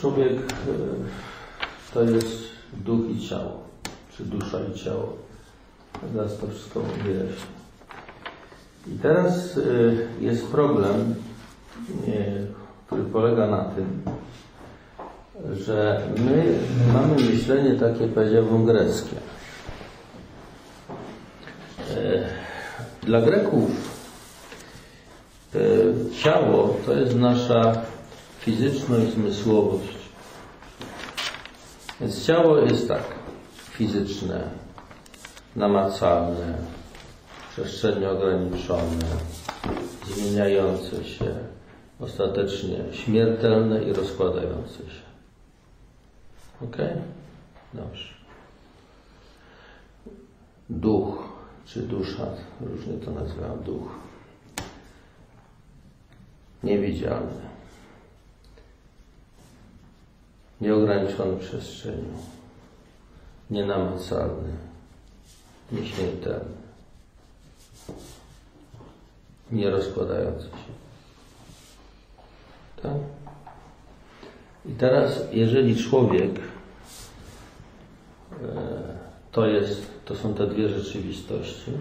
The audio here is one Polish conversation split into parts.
Człowiek e, to jest duch i ciało, czy dusza i ciało. Zaraz to wszystko wyjaśnię. I teraz e, jest problem, e, który polega na tym, że my mamy myślenie takie, powiedziałbym, greckie. Dla Greków ciało to jest nasza fizyczność, zmysłowość. Więc ciało jest tak fizyczne, namacalne, przestrzennie ograniczone, zmieniające się, ostatecznie śmiertelne i rozkładające się. Ok? Dobrze. Duch czy dusza, różnie to nazywam, duch. Niewidzialny nieograniczony przestrzenią, nienamacalny, nieśmiertelny, nierozkładający się. Tak? I teraz, jeżeli człowiek e, to jest, to są te dwie rzeczywistości,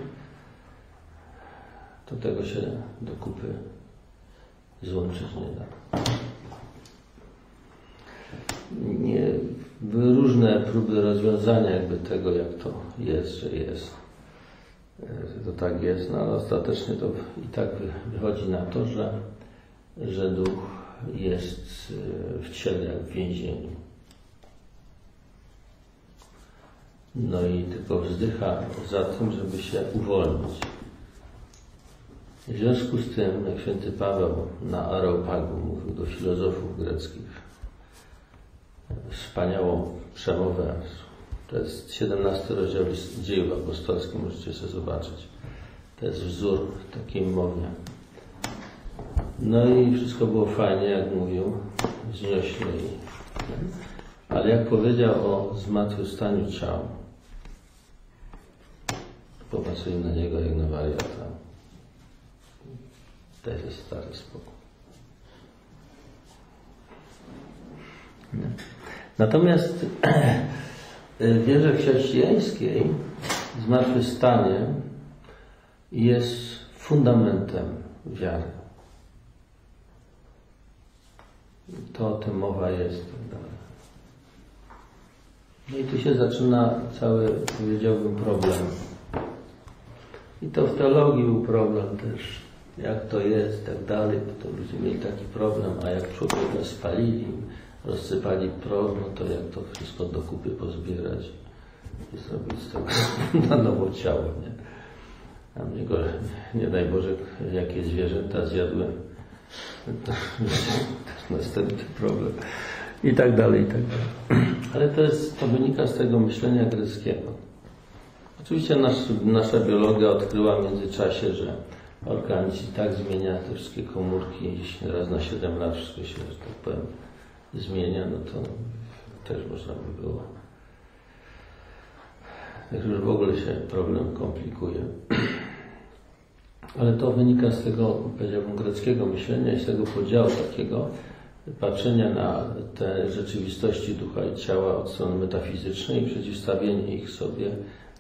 to tego się do kupy złączyć nie da nie, były różne próby rozwiązania jakby tego, jak to jest, że jest. Że to tak jest, no ale ostatecznie to i tak wychodzi na to, że, że duch jest e, w ciele jak w więzieniu. No i tylko wzdycha za tym, żeby się uwolnić. W związku z tym, jak święty Paweł na Areopagu mówił do filozofów greckich, wspaniałą przemowę. To jest 17 rozdział dziejów apostolskich, możecie sobie zobaczyć. To jest wzór takiej mowie. No i wszystko było fajnie, jak mówił, zniośle. Ale jak powiedział o zmartwychwstaniu ciał, popatrzyli na niego jak na wariata. To jest stary spokój. Nie? Natomiast w wierze chrześcijańskiej zmartwychwstanie jest fundamentem wiary. To o tym mowa jest. No i tu się zaczyna cały, powiedziałbym, problem. I to w teologii był problem też, jak to jest, tak dalej, bo to ludzie mieli taki problem, a jak człowieka spalili, rozsypali prąd, no to jak to wszystko do kupy pozbierać i zrobić z tego na nowo ciało, nie? A mnie go, nie daj Boże, jakie zwierzęta zjadłem. To następny problem. I tak dalej, i tak dalej. Ale to jest, to wynika z tego myślenia greckiego. Oczywiście nasz, nasza biologia odkryła w międzyczasie, że organizm tak zmienia te wszystkie komórki, raz na 7 lat wszystko się, że tak powiem, zmienia, no to też można by było. Także już w ogóle się problem komplikuje. Ale to wynika z tego, powiedziałbym, greckiego myślenia i z tego podziału takiego patrzenia na te rzeczywistości ducha i ciała od strony metafizycznej i przeciwstawienie ich sobie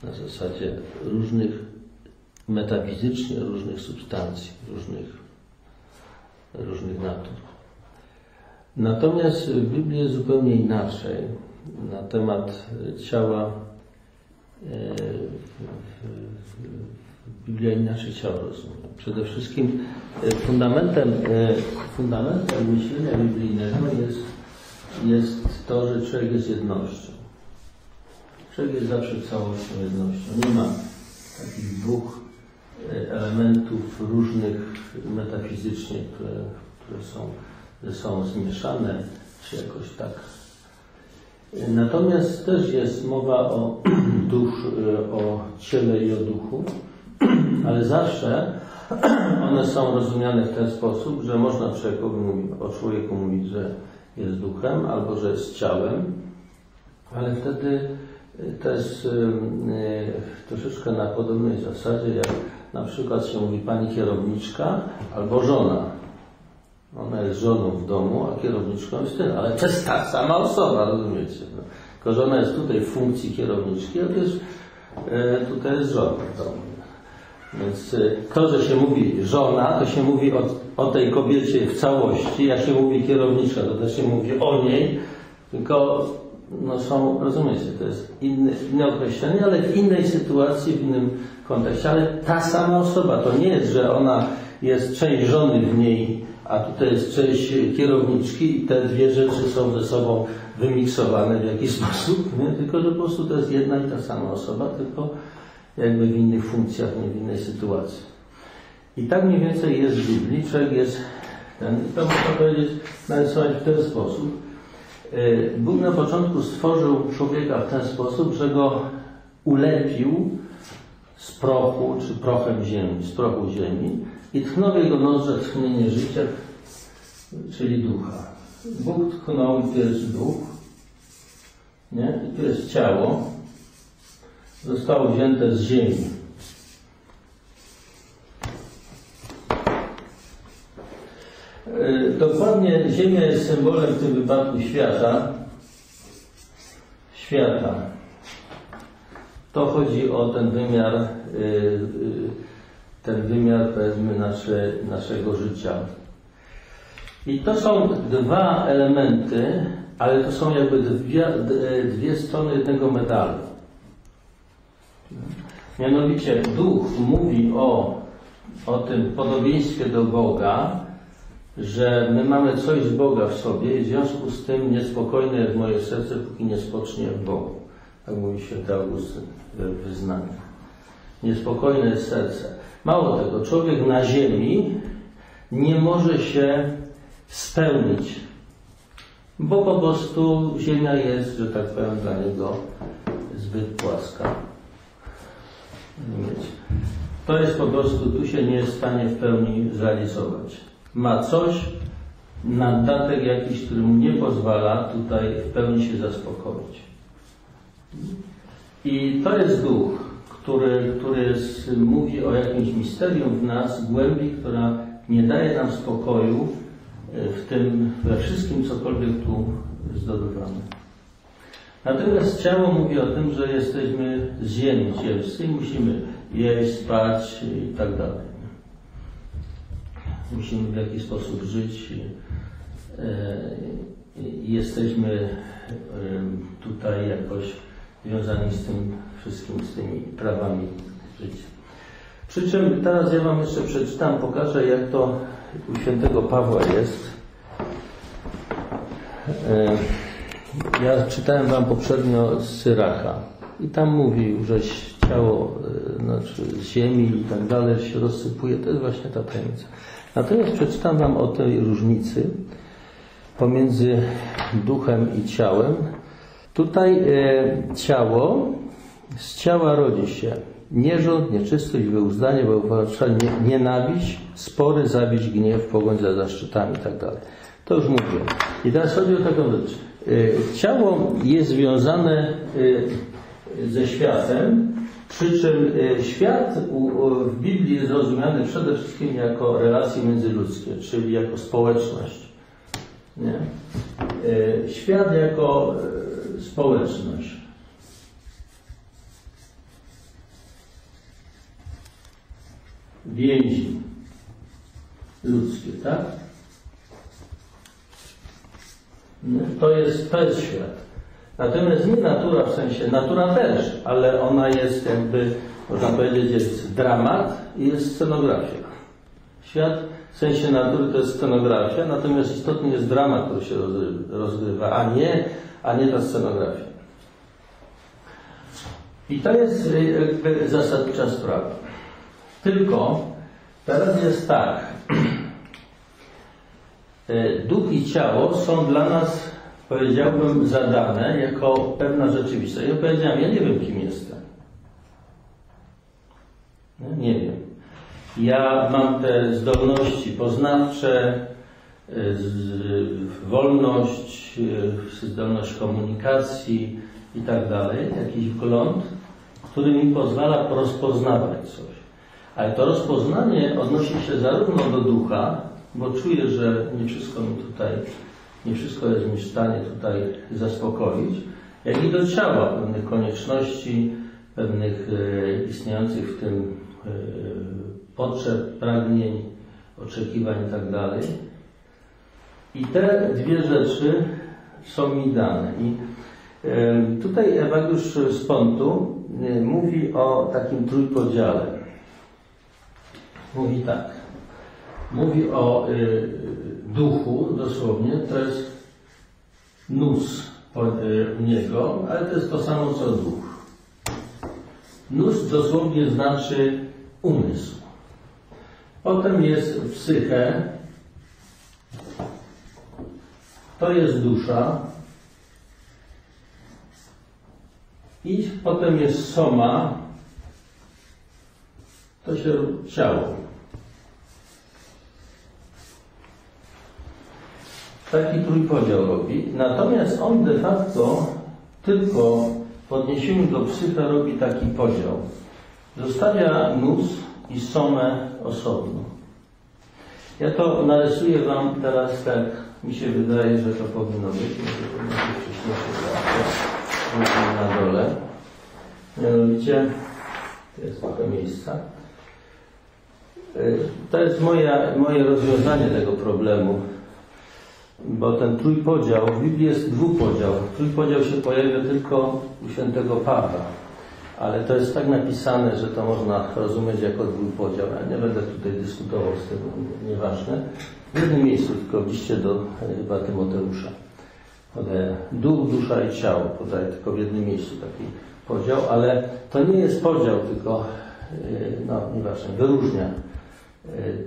na zasadzie różnych, metafizycznie różnych substancji, różnych, różnych natur. Natomiast w Biblii jest zupełnie inaczej na temat ciała. E, Biblia inaczej ciało rozumie. Przede wszystkim e, fundamentem, e, fundamentem myślenia biblijnego jest, jest to, że człowiek jest jednością. Człowiek jest zawsze całością, jednością. Nie ma takich dwóch elementów różnych metafizycznie, które, które są są zmieszane, czy jakoś tak. Natomiast też jest mowa o, dusz, o ciele i o duchu, ale zawsze one są rozumiane w ten sposób, że można o człowieku mówić, że jest duchem albo że jest ciałem, ale wtedy to jest troszeczkę na podobnej zasadzie, jak na przykład się mówi pani kierowniczka albo żona. Ona jest żoną w domu, a kierowniczką jest ten, ale to jest ta sama osoba, rozumiecie? No. Tylko, że ona jest tutaj w funkcji kierowniczki, a też e, tutaj jest żona w domu. Więc e, to, że się mówi żona, to się mówi o, o tej kobiecie w całości, jak się mówi kierowniczka, to też się mówi o niej, tylko no są, rozumiecie, to jest inne, inne określenie, ale w innej sytuacji, w innym kontekście, ale ta sama osoba, to nie jest, że ona jest część żony w niej, a tutaj jest część kierowniczki i te dwie rzeczy są ze sobą wymiksowane w jakiś sposób, nie? tylko że po prostu to jest jedna i ta sama osoba, tylko jakby w innych funkcjach, nie w innej sytuacji. I tak mniej więcej jest w Biblii, człowiek jest ten, to można powiedzieć, narysować w ten sposób. Y, Bóg na początku stworzył człowieka w ten sposób, że go ulepił z prochu, czy prochem ziemi, z prochu ziemi i tchnął jego nozdrze tchnienie życia, czyli ducha. Bóg tchnął, tu jest duch, nie? I tu jest ciało, zostało wzięte z ziemi. E, dokładnie Ziemia jest symbolem w tym wypadku świata. Świata. To chodzi o ten wymiar, e, e, ten wymiar powiedzmy nasze, naszego życia. I to są dwa elementy, ale to są jakby dwie, dwie strony jednego medalu. Mianowicie duch mówi o, o tym podobieństwie do Boga, że my mamy coś z Boga w sobie i w związku z tym niespokojne jest moje serce, póki nie spocznie w Bogu. Tak mówi święty Augustyn w wyznaniu. Niespokojne jest serce. Mało tego, człowiek na ziemi nie może się spełnić, bo po prostu ziemia jest, że tak powiem, dla niego zbyt płaska. To jest po prostu, tu się nie jest w stanie w pełni zrealizować ma coś, naddatek jakiś, który mu nie pozwala tutaj w pełni się zaspokoić. I to jest duch, który, który jest, mówi o jakimś misterium w nas, głębi, która nie daje nam spokoju e, w tym, we wszystkim, cokolwiek tu zdobywamy. Natomiast ciało mówi o tym, że jesteśmy z ziemi ziemskiej, musimy jeść, spać i tak dalej musimy w jakiś sposób żyć. E, jesteśmy e, tutaj jakoś związani z tym wszystkim, z tymi prawami życia. Przy czym teraz ja Wam jeszcze przeczytam, pokażę jak to u świętego Pawła jest. E, ja czytałem Wam poprzednio z Syracha i tam mówił, że ciało znaczy z ziemi i tak dalej się rozsypuje. To jest właśnie ta tajemnica. Natomiast przeczytam Wam o tej różnicy pomiędzy duchem i ciałem. Tutaj e, ciało, z ciała rodzi się nierząd, nieczystość, wyuzdanie, nie, nienawiść, spory, zabić, gniew, pogoń za zaszczytami itd. Tak to już mówiłem. I teraz chodzi o taką rzecz. E, ciało jest związane e, ze światem, przy czym e, świat w Biblii jest rozumiany przede wszystkim jako relacje międzyludzkie, czyli jako społeczność. Nie? Świat jako społeczność. Więzi ludzkie, tak? To jest, to jest świat. Natomiast nie natura w sensie, natura też, ale ona jest jakby, można powiedzieć, jest dramat i jest scenografia. Świat w sensie natury to jest scenografia, natomiast istotny jest dramat, który się rozgrywa, a nie, a nie ta scenografia. I to jest jakby zasadnicza sprawa. Tylko teraz jest tak. Duch i ciało są dla nas powiedziałbym, zadane jako pewna rzeczywistość. Ja powiedziałem, ja nie wiem, kim jestem. Nie wiem. Ja mam te zdolności poznawcze, wolność, zdolność komunikacji i tak dalej, jakiś wgląd, który mi pozwala rozpoznawać coś. Ale to rozpoznanie odnosi się zarówno do ducha, bo czuję, że nie wszystko mi tutaj, nie wszystko jest mi w stanie tutaj zaspokoić, jak i do ciała pewnych konieczności, pewnych e, istniejących w tym e, potrzeb, pragnień, oczekiwań itd. I te dwie rzeczy są mi dane. I e, tutaj Ewageusz z Pontu e, mówi o takim trójpodziale. Mówi tak. Mówi o e, duchu, dosłownie, to jest nus u niego, ale to jest to samo co duch. Nus dosłownie znaczy umysł. Potem jest psyche, to jest dusza. I potem jest soma, to się ciało. Taki trójpodział robi. Natomiast on de facto tylko w odniesieniu do psycha robi taki podział. Zostawia nus i somę osobno. Ja to narysuję Wam teraz tak, mi się wydaje, że to powinno być. Na dole. Mianowicie, to jest trochę miejsca. To jest moja, moje rozwiązanie tego problemu, bo ten trójpodział, w Biblii jest dwupodział. Trójpodział się pojawia tylko u świętego Pawła ale to jest tak napisane, że to można rozumieć jako dwupodział. Ja nie będę tutaj dyskutował z tym, nieważne. W jednym miejscu tylko w do chyba Tymoteusza. Podaje duch, dusza i ciało. Podaje tylko w jednym miejscu taki podział, ale to nie jest podział, tylko y, no nieważne, wyróżnia y,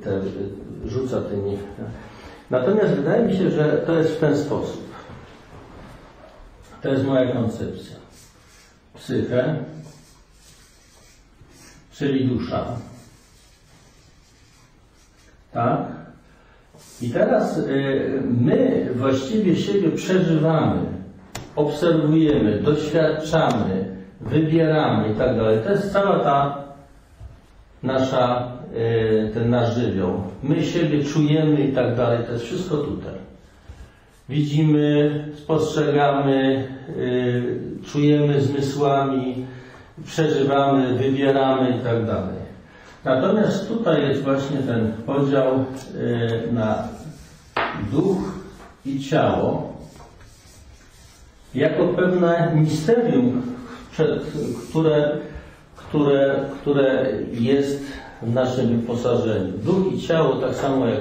te, rzuca tymi. Natomiast wydaje mi się, że to jest w ten sposób. To jest moja koncepcja. Psychę, czyli dusza. Tak? I teraz y, my właściwie siebie przeżywamy, obserwujemy, doświadczamy, wybieramy i tak dalej. To jest cała ta nasza, ten nasz żywioł. My siebie czujemy i tak dalej. To jest wszystko tutaj. Widzimy, spostrzegamy, y, czujemy zmysłami, przeżywamy, wybieramy i tak dalej. Natomiast tutaj jest właśnie ten podział y, na duch i ciało jako pewne misterium, które, które, które jest w naszym wyposażeniu. Duch i ciało, tak samo jak,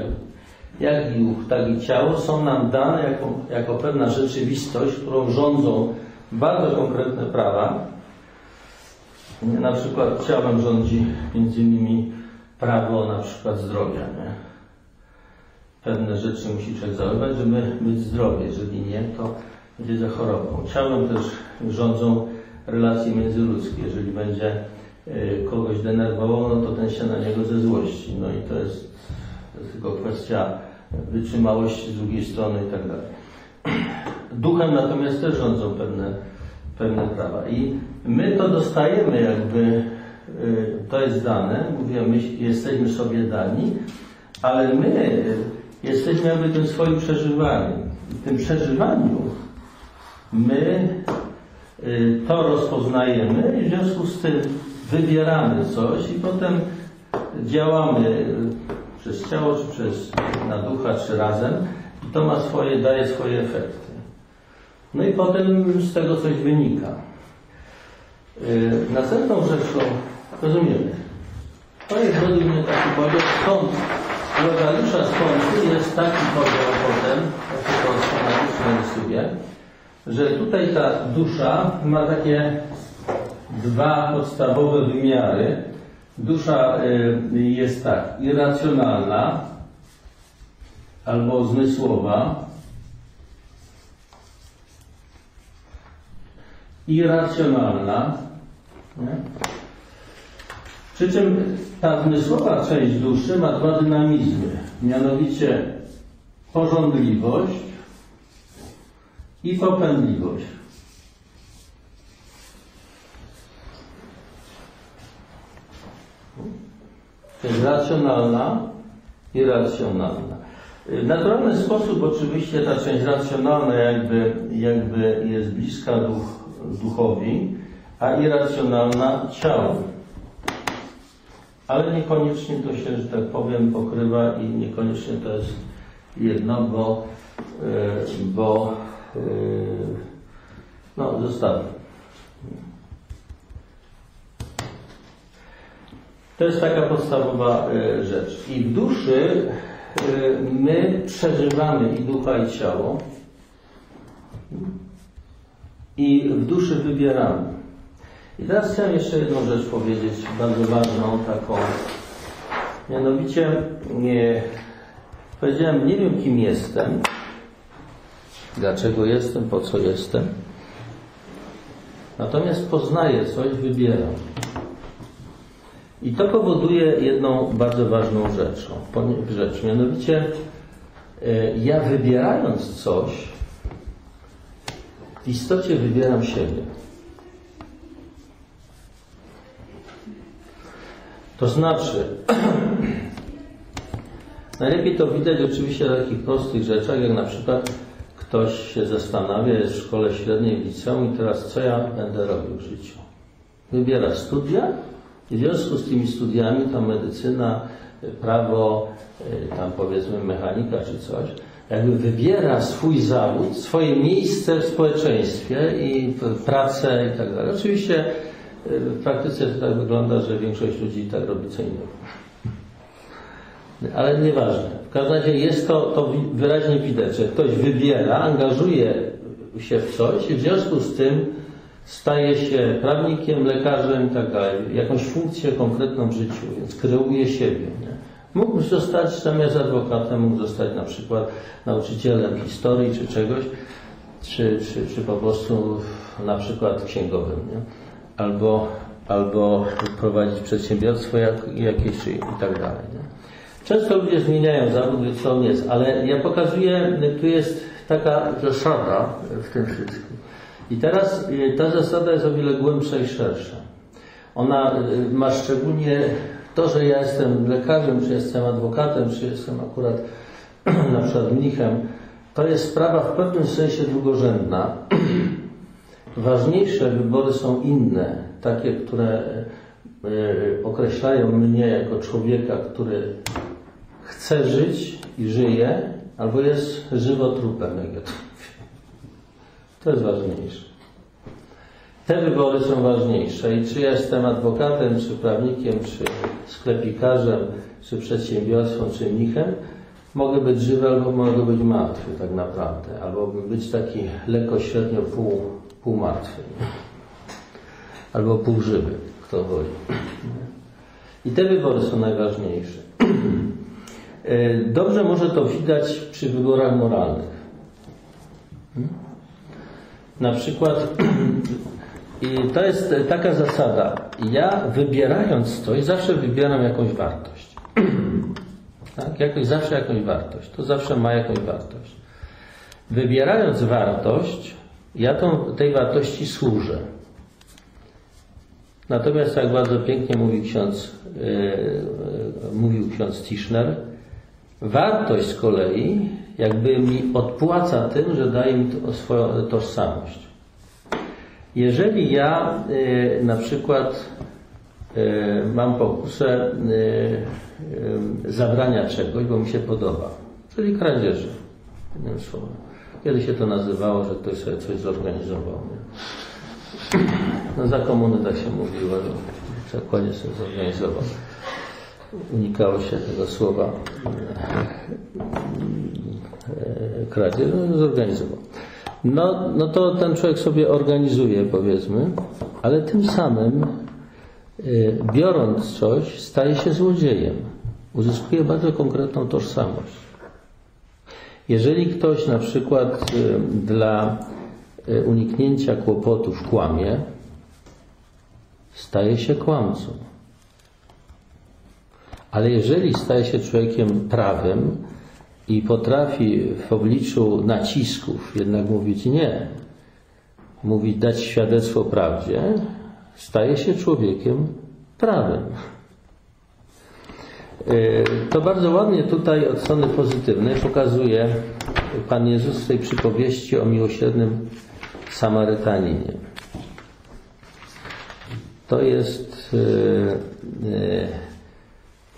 jak duch, tak i ciało, są nam dane jako, jako pewna rzeczywistość, którą rządzą bardzo konkretne prawa, na przykład ciałem rządzi między innymi prawo na przykład zdrowia. Nie? Pewne rzeczy musi człowiek zachować, żeby być zdrowy. Jeżeli nie, to będzie zachorował. Ciałem też rządzą relacje międzyludzkie. Jeżeli będzie kogoś denerwował, no to ten się na niego ze złości. No i to jest, to jest tylko kwestia wytrzymałości z drugiej strony i tak dalej. Duchem natomiast też rządzą pewne pewne prawa. I my to dostajemy jakby, y, to jest dane, mówię, my jesteśmy sobie dani, ale my jesteśmy jakby tym swoim przeżywaniem. W tym przeżywaniu my y, to rozpoznajemy i w związku z tym wybieramy coś i potem działamy przez ciało, czy przez na ducha, czy razem i to ma swoje, daje swoje efekty. No i potem z tego coś wynika. Yy, następną rzeczą, rozumiemy, to jest według mnie taki podział, stąd Logariusza skąd jest taki podział potem, jak to schematycznie rysuję, że tutaj ta dusza ma takie dwa podstawowe wymiary. Dusza y, jest tak, irracjonalna albo zmysłowa, irracjonalna. Nie? Przy czym ta zmysłowa część duszy ma dwa dynamizmy, mianowicie porządliwość i popędliwość. Racjonalna i racjonalna. W naturalny sposób oczywiście ta część racjonalna jakby, jakby jest bliska duch, duchowi, a irracjonalna ciału. Ale niekoniecznie to się, że tak powiem, pokrywa i niekoniecznie to jest jedno, bo, yy, bo yy, no zostawię. To jest taka podstawowa y, rzecz. I w duszy y, my przeżywamy i ducha, i ciało. I w duszy wybieramy. I teraz chciałem jeszcze jedną rzecz powiedzieć, bardzo ważną, taką. Mianowicie, nie, powiedziałem, nie wiem kim jestem, dlaczego jestem, po co jestem. Natomiast poznaję coś, wybieram. I to powoduje jedną bardzo ważną rzeczą, rzecz, mianowicie e, ja wybierając coś, w istocie wybieram siebie. To znaczy, najlepiej to widać oczywiście na takich prostych rzeczach, jak na przykład ktoś się zastanawia, jest w szkole średniej, w liceum i teraz co ja będę robił w życiu? Wybiera studia, i w związku z tymi studiami, tam medycyna, prawo, y, tam powiedzmy mechanika czy coś, jakby wybiera swój zawód, swoje miejsce w społeczeństwie i pracę i tak dalej. Oczywiście y, w praktyce to tak wygląda, że większość ludzi tak robi co innego. Ale nieważne. W każdym razie jest to, to wyraźnie widać, że ktoś wybiera, angażuje się w coś i w związku z tym staje się prawnikiem, lekarzem i tak dalej, jakąś funkcję konkretną w życiu, więc kreuje siebie. Nie? Mógł zostać zamiast adwokatem, mógł zostać na przykład nauczycielem historii czy czegoś, czy, czy, czy po prostu na przykład księgowym, nie? Albo, albo prowadzić przedsiębiorstwo jak, jakieś i tak dalej. Nie? Często ludzie zmieniają zawód, co on jest, ale ja pokazuję, tu jest taka zasada w tym wszystkim. I teraz y, ta zasada jest o wiele głębsza i szersza. Ona y, ma szczególnie to, że ja jestem lekarzem, czy jestem adwokatem, czy jestem akurat na przykład mnichem, to jest sprawa w pewnym sensie drugorzędna. Ważniejsze wybory są inne, takie, które y, określają mnie jako człowieka, który chce żyć i żyje, albo jest żywotrupem, jak ja to to jest ważniejsze. Te wybory są ważniejsze i czy jestem adwokatem, czy prawnikiem, czy sklepikarzem, czy przedsiębiorcą, czy mnichem, mogę być żywy albo mogę być martwy tak naprawdę, albo być taki lekko średnio pół, pół martwy, albo pół żywy, kto woli. I te wybory są najważniejsze. Dobrze może to widać przy wyborach moralnych. Na przykład, i to jest taka zasada. Ja wybierając coś, zawsze wybieram jakąś wartość. tak? Jakoś, zawsze jakąś wartość. To zawsze ma jakąś wartość. Wybierając wartość, ja tą, tej wartości służę. Natomiast, jak bardzo pięknie mówił ksiądz, yy, mówił ksiądz Tischner, wartość z kolei jakby mi odpłaca tym, że daje mi to swoją tożsamość. Jeżeli ja y, na przykład y, mam pokusę y, zabrania czegoś, bo mi się podoba, czyli kradzieży, innym słowem. Kiedy się to nazywało, że ktoś sobie coś zorganizował. Nie? No za komuny tak się mówiło, że koniec sobie zorganizował unikało się tego słowa kradzież, no, zorganizował. No, no to ten człowiek sobie organizuje, powiedzmy, ale tym samym e, biorąc coś, staje się złodziejem. Uzyskuje bardzo konkretną tożsamość. Jeżeli ktoś na przykład e, dla uniknięcia kłopotów kłamie, staje się kłamcą. Ale jeżeli staje się człowiekiem prawym i potrafi w obliczu nacisków jednak mówić nie, mówić, dać świadectwo prawdzie, staje się człowiekiem prawym. To bardzo ładnie tutaj od strony pozytywnej pokazuje Pan Jezus w tej przypowieści o miłosiernym Samarytaninie. To jest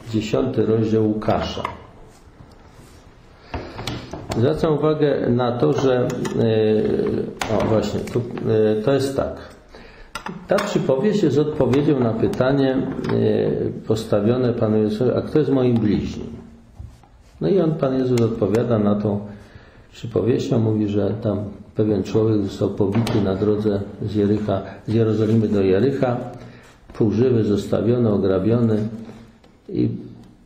dziesiąty rozdział Łukasza. Zwracam uwagę na to, że o właśnie, to, to jest tak. Ta przypowieść jest odpowiedzią na pytanie postawione Panu Jezusowi, a kto jest moim bliźnim? No i on, Pan Jezus odpowiada na tą przypowieścią, mówi, że tam pewien człowiek został pobity na drodze z, Jericha, z Jerozolimy do Jericha, półżywy, zostawiony, ograbiony i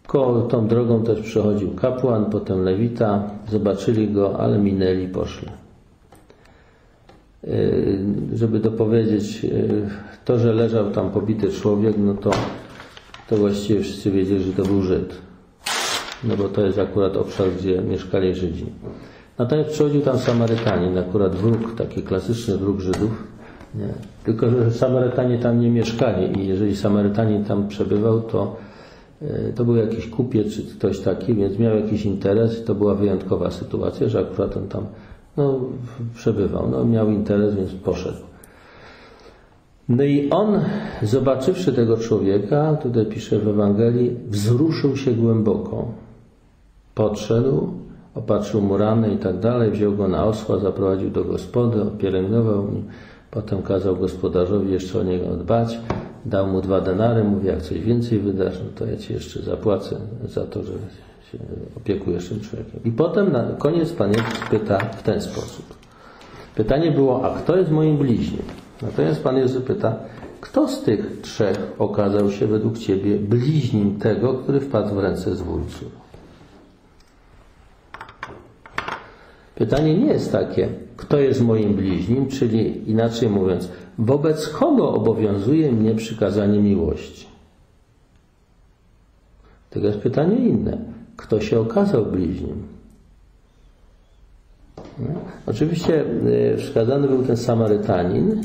koło tą drogą też przechodził kapłan, potem lewita, zobaczyli go, ale minęli, poszli. Żeby dopowiedzieć, to, że leżał tam pobity człowiek, no to, to właściwie wszyscy wiedzieli, że to był Żyd. No bo to jest akurat obszar, gdzie mieszkali Żydzi. Natomiast przychodził tam Samarytanin, akurat wróg, taki klasyczny wróg Żydów. Nie. Tylko, że Samarytanie tam nie mieszkali i jeżeli Samarytanin tam przebywał, to, to był jakiś kupiec czy ktoś taki, więc miał jakiś interes. To była wyjątkowa sytuacja, że akurat on tam no, przebywał. No, miał interes, więc poszedł. No i on, zobaczywszy tego człowieka, tutaj pisze w Ewangelii, wzruszył się głęboko. Podszedł, opatrzył mu rany i tak dalej, wziął go na osła, zaprowadził do gospody, pielęgnował nim, potem kazał gospodarzowi jeszcze o niego dbać, dał mu dwa denary, mówi, jak coś więcej wydasz, no to ja ci jeszcze zapłacę za to, że się opiekujesz tym człowiekiem. I potem na koniec Pan Jezus pyta w ten sposób. Pytanie było, a kto jest moim bliźnim? Natomiast Pan Jezus pyta, kto z tych trzech okazał się według Ciebie bliźnim tego, który wpadł w ręce zwólców? Pytanie nie jest takie, kto jest moim bliźnim, czyli inaczej mówiąc, wobec kogo obowiązuje mnie przykazanie miłości? Jest pytanie inne. Kto się okazał bliźnim? Oczywiście wskazany był ten Samarytanin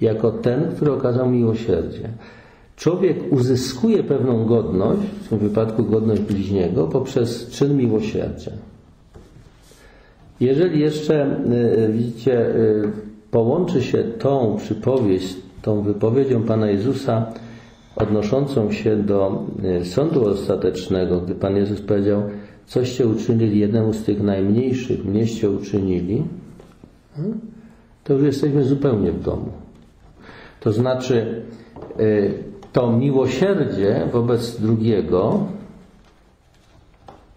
jako ten, który okazał miłosierdzie. Człowiek uzyskuje pewną godność, w tym wypadku godność bliźniego, poprzez czyn miłosierdzia. Jeżeli jeszcze, widzicie, połączy się tą przypowieść, tą wypowiedzią Pana Jezusa odnoszącą się do sądu ostatecznego, gdy Pan Jezus powiedział, coście uczynili jednemu z tych najmniejszych, mnieście uczynili, to już jesteśmy zupełnie w domu. To znaczy, to miłosierdzie wobec drugiego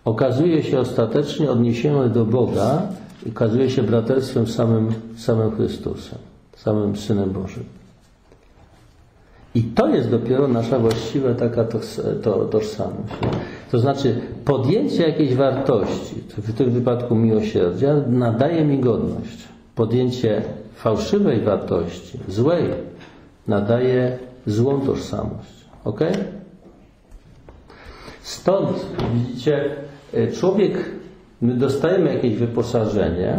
okazuje się ostatecznie odniesione do Boga i okazuje się braterstwem samym, samym Chrystusem, samym Synem Bożym. I to jest dopiero nasza właściwa taka to, tożsamość. To znaczy podjęcie jakiejś wartości, w tym wypadku miłosierdzia, nadaje mi godność. Podjęcie fałszywej wartości, złej, nadaje złą tożsamość. Ok? Stąd, widzicie, człowiek, my dostajemy jakieś wyposażenie,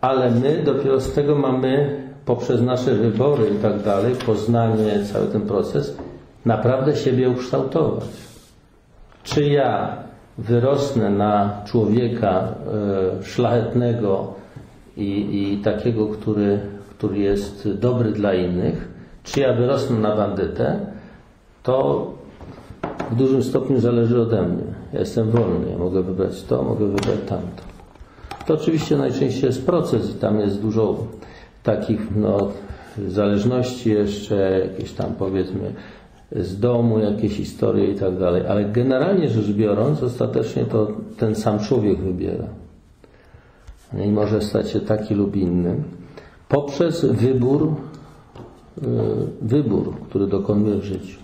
ale my dopiero z tego mamy poprzez nasze wybory i tak dalej, poznanie, cały ten proces, naprawdę siebie ukształtować. Czy ja wyrosnę na człowieka e, szlachetnego i, i takiego, który, który jest dobry dla innych, czy ja wyrosnę na bandytę, to w dużym stopniu zależy ode mnie. Ja jestem wolny, ja mogę wybrać to, mogę wybrać tamto. To oczywiście najczęściej jest proces i tam jest dużo takich no, zależności jeszcze, jakieś tam powiedzmy z domu, jakieś historie i tak dalej. Ale generalnie rzecz biorąc, ostatecznie to ten sam człowiek wybiera. I może stać się taki lub inny poprzez wybór, y, wybór, który dokonuje w życiu.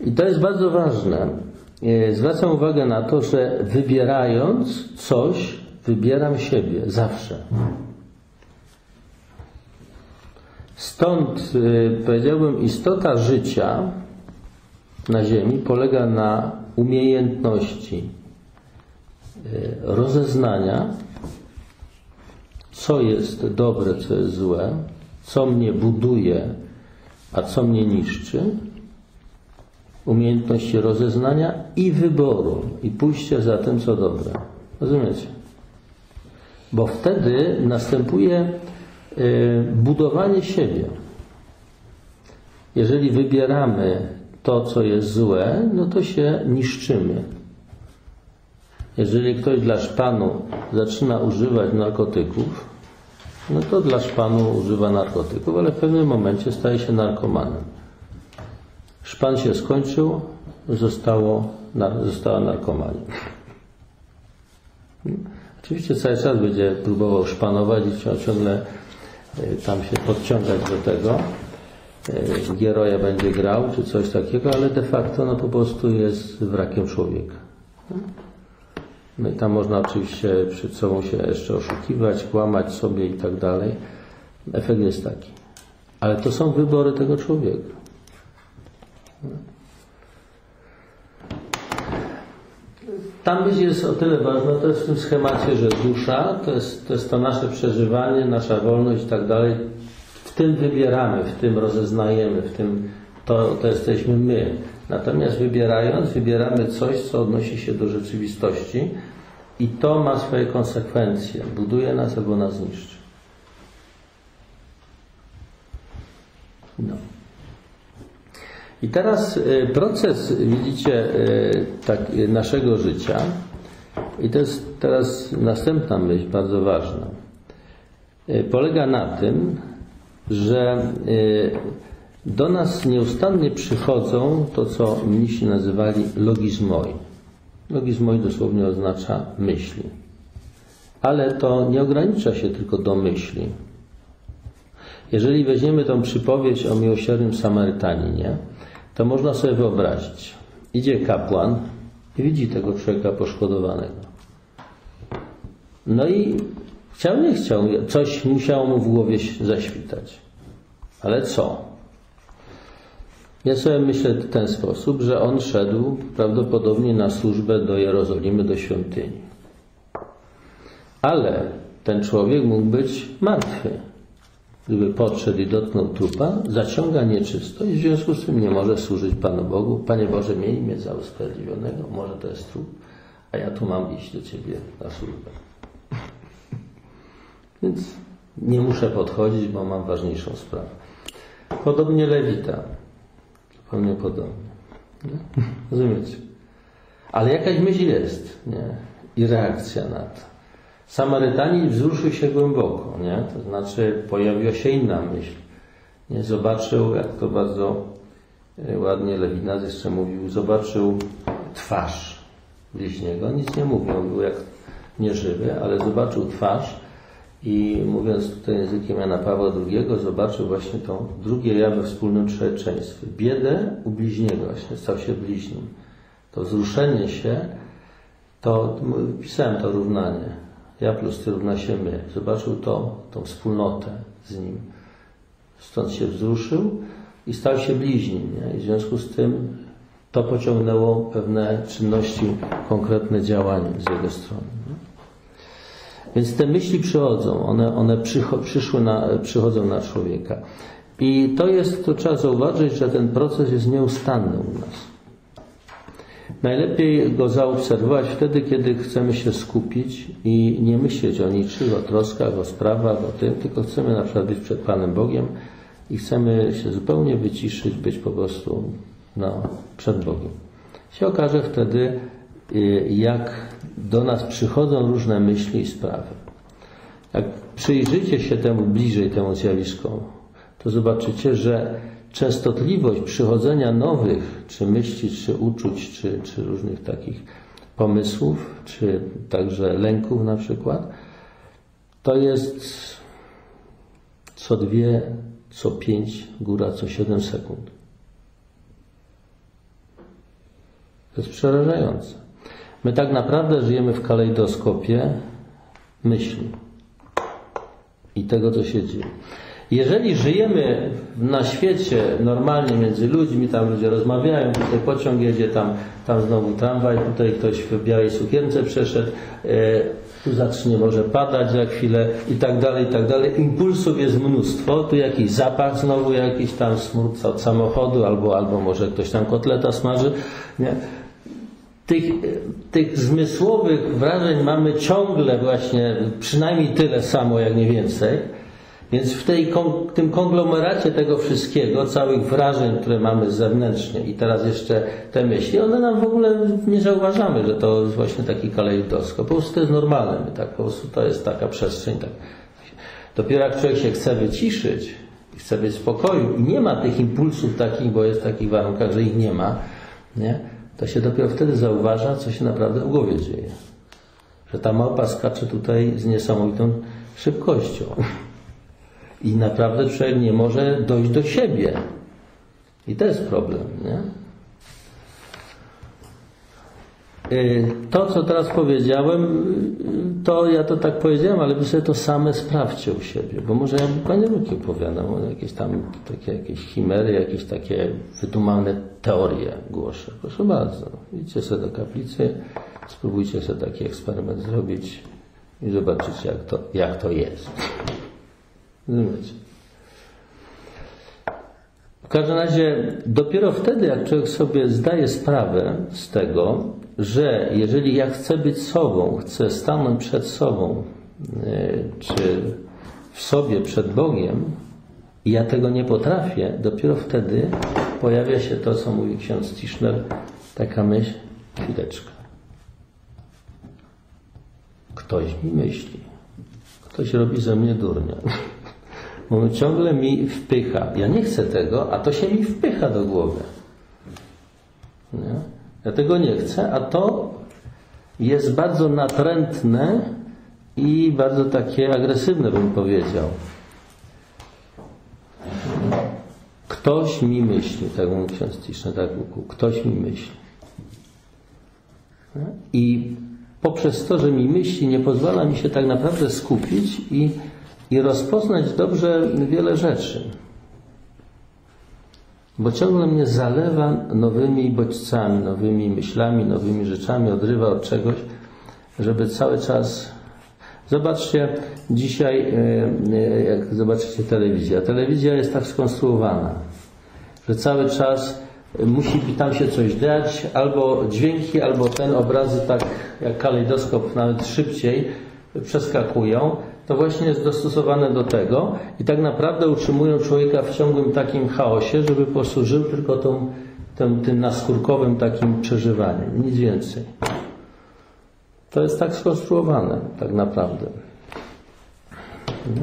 I to jest bardzo ważne. Y, zwracam uwagę na to, że wybierając coś, wybieram siebie zawsze. Stąd y, powiedziałbym, istota życia na Ziemi polega na umiejętności y, rozeznania, co jest dobre, co jest złe, co mnie buduje, a co mnie niszczy, umiejętności rozeznania i wyboru i pójścia za tym, co dobre. Rozumiecie? Bo wtedy następuje y, budowanie siebie. Jeżeli wybieramy to, co jest złe, no to się niszczymy. Jeżeli ktoś dla szpanu zaczyna używać narkotyków, no to dla szpanu używa narkotyków, ale w pewnym momencie staje się narkomanem. Szpan się skończył, zostało, została narkomania. Oczywiście cały czas będzie próbował szpanować i ciągle y, tam się podciągać do tego. Y, Gieroja będzie grał, czy coś takiego, ale de facto no po prostu jest wrakiem człowieka. No i tam można oczywiście przed sobą się jeszcze oszukiwać, kłamać sobie i tak dalej. Efekt jest taki. Ale to są wybory tego człowieka. Tam jest o tyle ważne, to jest w tym schemacie, że dusza to jest, to jest to nasze przeżywanie, nasza wolność i tak dalej. W tym wybieramy, w tym rozeznajemy, w tym to, to jesteśmy my. Natomiast wybierając, wybieramy coś, co odnosi się do rzeczywistości i to ma swoje konsekwencje. Buduje nas albo nas niszczy. No. I teraz y, proces, widzicie, y, tak, naszego życia, i to jest teraz następna myśl, bardzo ważna, y, polega na tym, że do nas nieustannie przychodzą to, co mnisi nazywali logizmoi. Logizmoi dosłownie oznacza myśli. Ale to nie ogranicza się tylko do myśli. Jeżeli weźmiemy tą przypowieść o miłosiernym Samarytaninie, to można sobie wyobrazić. Idzie kapłan i widzi tego człowieka poszkodowanego. No i chciał, nie chciał, coś musiało mu w głowie zaświtać. Ale co? Ja sobie myślę w ten sposób, że on szedł prawdopodobnie na służbę do Jerozolimy, do świątyni. Ale ten człowiek mógł być martwy gdyby podszedł i dotknął trupa, zaciąga nieczystość, w związku z tym nie może służyć Panu Bogu. Panie Boże, miej mnie za usprawiedliwionego, może to jest trup, a ja tu mam iść do Ciebie na służbę. Więc nie muszę podchodzić, bo mam ważniejszą sprawę. Podobnie Lewita. Zupełnie podobnie. Nie? Rozumiecie? Ale jakaś myśl jest, nie? I reakcja na to. Samarytanin wzruszył się głęboko, nie? to znaczy pojawiła się inna myśl. Nie? Zobaczył, jak to bardzo e, ładnie Lewinas jeszcze mówił, zobaczył twarz bliźniego. Nic nie mówił, on był jak nieżywy, ale zobaczył twarz i mówiąc tutaj językiem Jana Pawła II, zobaczył właśnie to drugie ja we wspólnym człowieczeństwie. Biedę u bliźniego właśnie, stał się bliźnim. To wzruszenie się, to pisałem to równanie ja plus ty równa się my. Zobaczył to, tą wspólnotę z nim. Stąd się wzruszył i stał się bliźnim. Nie? I w związku z tym to pociągnęło pewne czynności, konkretne działania z jego strony. Nie? Więc te myśli przychodzą, one, one przyszły na, przychodzą na człowieka. I to jest, to trzeba zauważyć, że ten proces jest nieustanny u nas. Najlepiej go zaobserwować wtedy, kiedy chcemy się skupić i nie myśleć o niczym, o troskach, o sprawach, o tym, tylko chcemy na przykład być przed Panem Bogiem i chcemy się zupełnie wyciszyć, być po prostu no, przed Bogiem. Się okaże wtedy, y, jak do nas przychodzą różne myśli i sprawy. Jak przyjrzycie się temu bliżej, temu zjawiskom, to zobaczycie, że częstotliwość przychodzenia nowych, czy myśli, czy uczuć, czy, czy różnych takich pomysłów, czy także lęków na przykład, to jest co dwie, co pięć, góra co siedem sekund. To jest przerażające. My tak naprawdę żyjemy w kalejdoskopie myśli i tego, co się dzieje. Jeżeli żyjemy na świecie normalnie między ludźmi, tam ludzie rozmawiają, tutaj pociąg jedzie, tam, tam znowu tramwaj, tutaj ktoś w białej sukience przeszedł, e, tu zacznie może padać za chwilę i tak dalej, i tak dalej. Impulsów jest mnóstwo, tu jakiś zapach znowu, jakiś tam smród od samochodu, albo, albo może ktoś tam kotleta smaży. Nie? Tych, tych zmysłowych wrażeń mamy ciągle właśnie przynajmniej tyle samo, jak nie więcej. Więc w tej, tym konglomeracie tego wszystkiego, całych wrażeń, które mamy zewnętrznie i teraz jeszcze te myśli, one nam w ogóle nie zauważamy, że to jest właśnie taki kalejdoskop. Po prostu to jest normalne. My tak, po prostu to jest taka przestrzeń. Tak. Dopiero jak człowiek się chce wyciszyć, chce być w spokoju i nie ma tych impulsów takich, bo jest w takich warunkach, że ich nie ma, nie? to się dopiero wtedy zauważa, co się naprawdę w głowie dzieje. Że ta małpa skacze tutaj z niesamowitą szybkością. I naprawdę człowiek nie może dojść do siebie. I to jest problem, nie? Y, to, co teraz powiedziałem, y, to ja to tak powiedziałem, ale wy sobie to same sprawdźcie u siebie, bo może ja Panie Ruki opowiadam, jakieś tam takie jakieś chimery, jakieś takie wydumane teorie głoszę. Proszę bardzo, idźcie sobie do kaplicy, spróbujcie sobie taki eksperyment zrobić i zobaczycie, jak to, jak to jest. Rozumiecie? W każdym razie dopiero wtedy, jak człowiek sobie zdaje sprawę z tego, że jeżeli ja chcę być sobą, chcę stanąć przed sobą, e, czy w sobie przed Bogiem, i ja tego nie potrafię, dopiero wtedy pojawia się to, co mówi ksiądz Tischner, taka myśl, chwileczka. Ktoś mi myśli. Ktoś robi ze mnie durnia. On ciągle mi wpycha. Ja nie chcę tego, a to się mi wpycha do głowy. Nie? Ja tego nie chcę, a to jest bardzo natrętne i bardzo takie agresywne, bym powiedział. Ktoś mi myśli, tak mówi ksiądz Tiszny, tak ktoś mi myśli. I poprzez to, że mi myśli, nie pozwala mi się tak naprawdę skupić i i rozpoznać dobrze wiele rzeczy. Bo ciągle mnie zalewa nowymi bodźcami, nowymi myślami, nowymi rzeczami, odrywa od czegoś, żeby cały czas. Zobaczcie, dzisiaj, e, e, jak zobaczycie telewizję, telewizja jest tak skonstruowana, że cały czas musi tam się coś dać, albo dźwięki, albo ten obrazy tak jak kalejdoskop nawet szybciej przeskakują, to właśnie jest dostosowane do tego i tak naprawdę utrzymują człowieka w ciągłym takim chaosie, żeby posłużył tylko tą, tym, naskórkowym takim przeżywaniem, nic więcej. To jest tak skonstruowane tak naprawdę. No.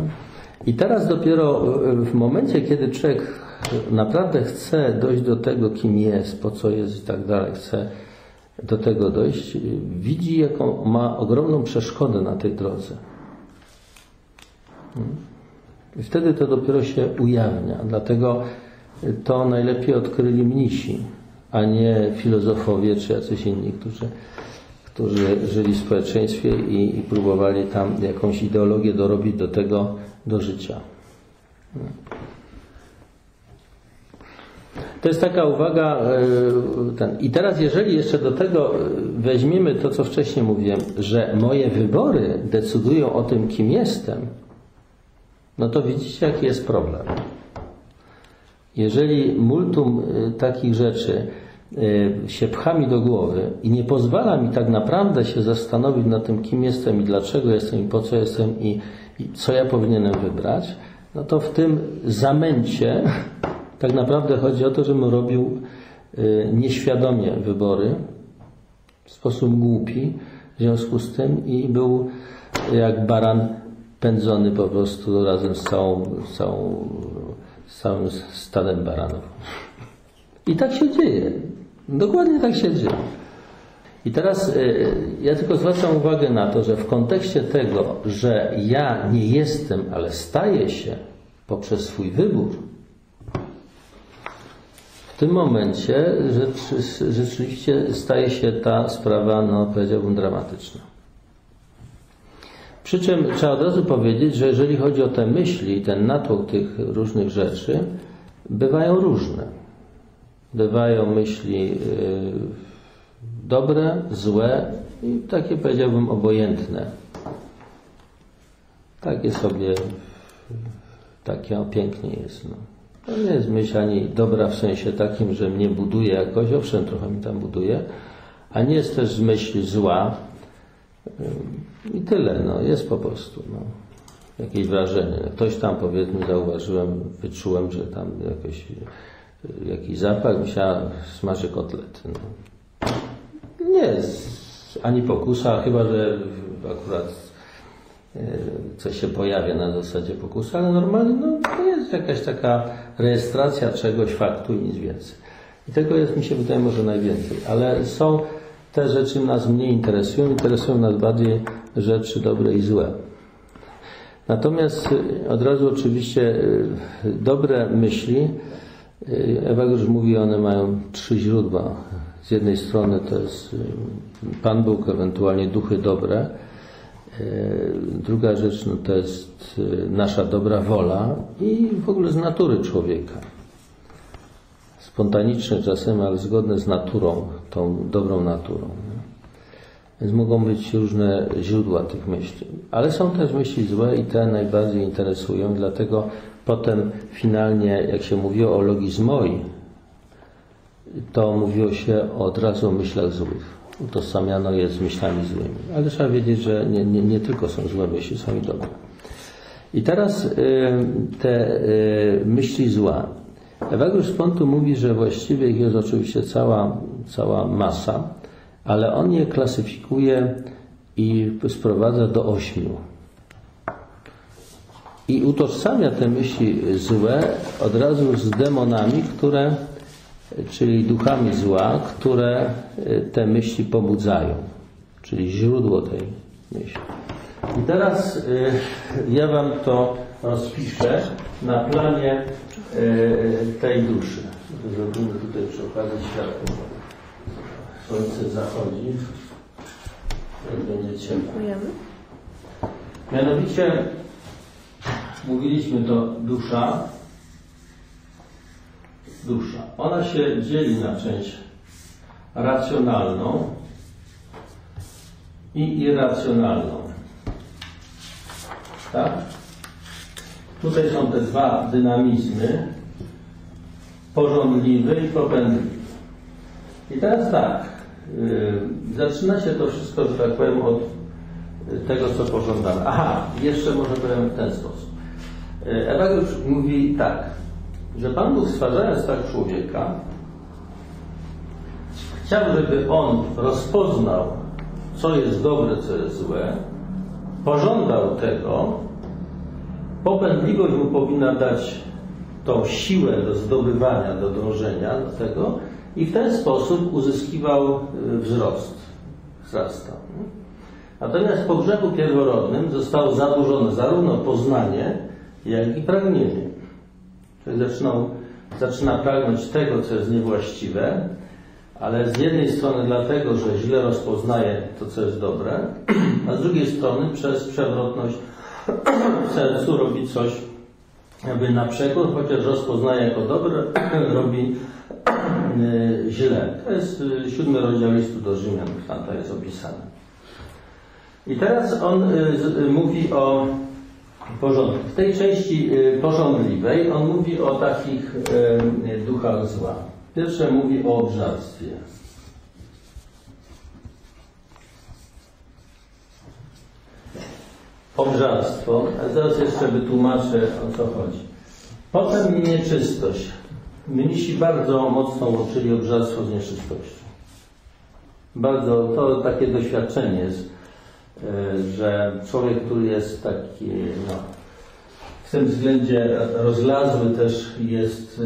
I teraz dopiero w momencie, kiedy człowiek naprawdę chce dojść do tego, kim jest, po co jest i tak dalej, chce do tego dojść, widzi, jaką ma ogromną przeszkodę na tej drodze. I wtedy to dopiero się ujawnia. Dlatego to najlepiej odkryli mnisi, a nie filozofowie czy jacyś inni, którzy, którzy żyli w społeczeństwie i, i próbowali tam jakąś ideologię dorobić do tego, do życia. To jest taka uwaga. E, ten. I teraz, jeżeli jeszcze do tego weźmiemy to, co wcześniej mówiłem, że moje wybory decydują o tym, kim jestem, no to widzicie, jaki jest problem. Jeżeli multum y, takich rzeczy y, się pcha mi do głowy i nie pozwala mi tak naprawdę się zastanowić nad tym, kim jestem i dlaczego jestem i po co jestem i, i co ja powinienem wybrać, no to w tym zamęcie tak naprawdę chodzi o to, żebym robił y, nieświadomie wybory w sposób głupi w związku z tym i był jak baran pędzony po prostu razem z całą, z całą, z całym stadem baranów. I tak się dzieje. Dokładnie tak się dzieje. I teraz y, ja tylko zwracam uwagę na to, że w kontekście tego, że ja nie jestem, ale staję się poprzez swój wybór, w tym momencie rzeczywiście staje się ta sprawa, no powiedziałbym, dramatyczna. Przy czym trzeba od razu powiedzieć, że jeżeli chodzi o te myśli ten natłok tych różnych rzeczy, bywają różne. Bywają myśli y, dobre, złe i takie powiedziałbym obojętne. takie sobie, takie pięknie jest. No. To nie jest myśl ani dobra w sensie takim, że mnie buduje jakoś, owszem, trochę mi tam buduje, a nie jest też myśl zła. I tyle, no, jest po prostu. No. Jakieś wrażenie. Ktoś tam powiedzmy zauważyłem, wyczułem, że tam jakoś, jakiś zapach, musiała smaży kotlety. No. Nie jest ani pokusa, chyba że akurat e, coś się pojawia na zasadzie pokusa, ale normalnie no, to jest jakaś taka rejestracja czegoś, faktu i nic więcej. I tego jest, mi się wydaje, może najwięcej. Ale są te rzeczy nas mniej interesują, interesują nas bardziej rzeczy dobre i złe. Natomiast e, od razu oczywiście e, dobre myśli, Ewa już mówi, one mają trzy źródła. Z jednej strony to jest Pan Bóg, ewentualnie duchy dobre. Druga rzecz no to jest nasza dobra wola i w ogóle z natury człowieka. Spontaniczne czasem, ale zgodne z naturą, tą dobrą naturą. Więc mogą być różne źródła tych myśli. Ale są też myśli złe i te najbardziej interesują, dlatego potem finalnie, jak się mówiło o logizmoi, to mówiło się od razu o myślach złych. Utożsamiano je z myślami złymi. Ale trzeba wiedzieć, że nie, nie, nie tylko są złe myśli, są i dobre. I teraz y, te y, myśli zła. Ewagriusz Pontu mówi, że właściwie ich jest oczywiście cała, cała masa, ale on je klasyfikuje i sprowadza do ośmiu. I utożsamia te myśli złe od razu z demonami, które czyli duchami zła, które e, te myśli pobudzają, czyli źródło tej myśli. I teraz e, ja Wam to rozpiszę na planie tej duszy. Zrobimy tutaj przy okazji światło. Słońce zachodzi. Będzie ciepło. Mianowicie mówiliśmy to dusza, dusza. Ona się dzieli na część racjonalną i irracjonalną. Tak? Tutaj są te dwa dynamizmy, porządliwy i popędliwy. I teraz tak, yy, zaczyna się to wszystko, że tak powiem, od tego, co pożądamy. Aha, jeszcze może powiem w ten sposób. Yy, Ewa już mówi tak, że Pan Bóg stwarzając tak człowieka, chciał, żeby on rozpoznał, co jest dobre, co jest złe, pożądał tego, popędliwość mu powinna dać tą siłę do zdobywania, do dążenia do tego i w ten sposób uzyskiwał y, wzrost, wzrastał. Natomiast po grzechu pierworodnym zostało zaburzone zarówno poznanie, jak i pragnienie. Zaczynał, zaczyna pragnąć tego, co jest niewłaściwe, ale z jednej strony dlatego, że źle rozpoznaje to, co jest dobre, a z drugiej strony przez przewrotność w sercu robi coś jakby na przekór, chociaż rozpoznaje jako dobre, robi y, źle. To jest y, siódmy rozdział listu do Rzymian, tam to jest opisane. I teraz on y, mówi o porządku. W tej części porządliwej on mówi o takich duchach zła. Pierwsze mówi o obżarstwie. Obżarstwo, a zaraz jeszcze wytłumaczę o co chodzi. Potem nieczystość. Mnisi bardzo mocno łączyli obżarstwo z nieczystością. Bardzo, to takie doświadczenie jest E, że człowiek, który jest taki no, w tym względzie rozlazły też jest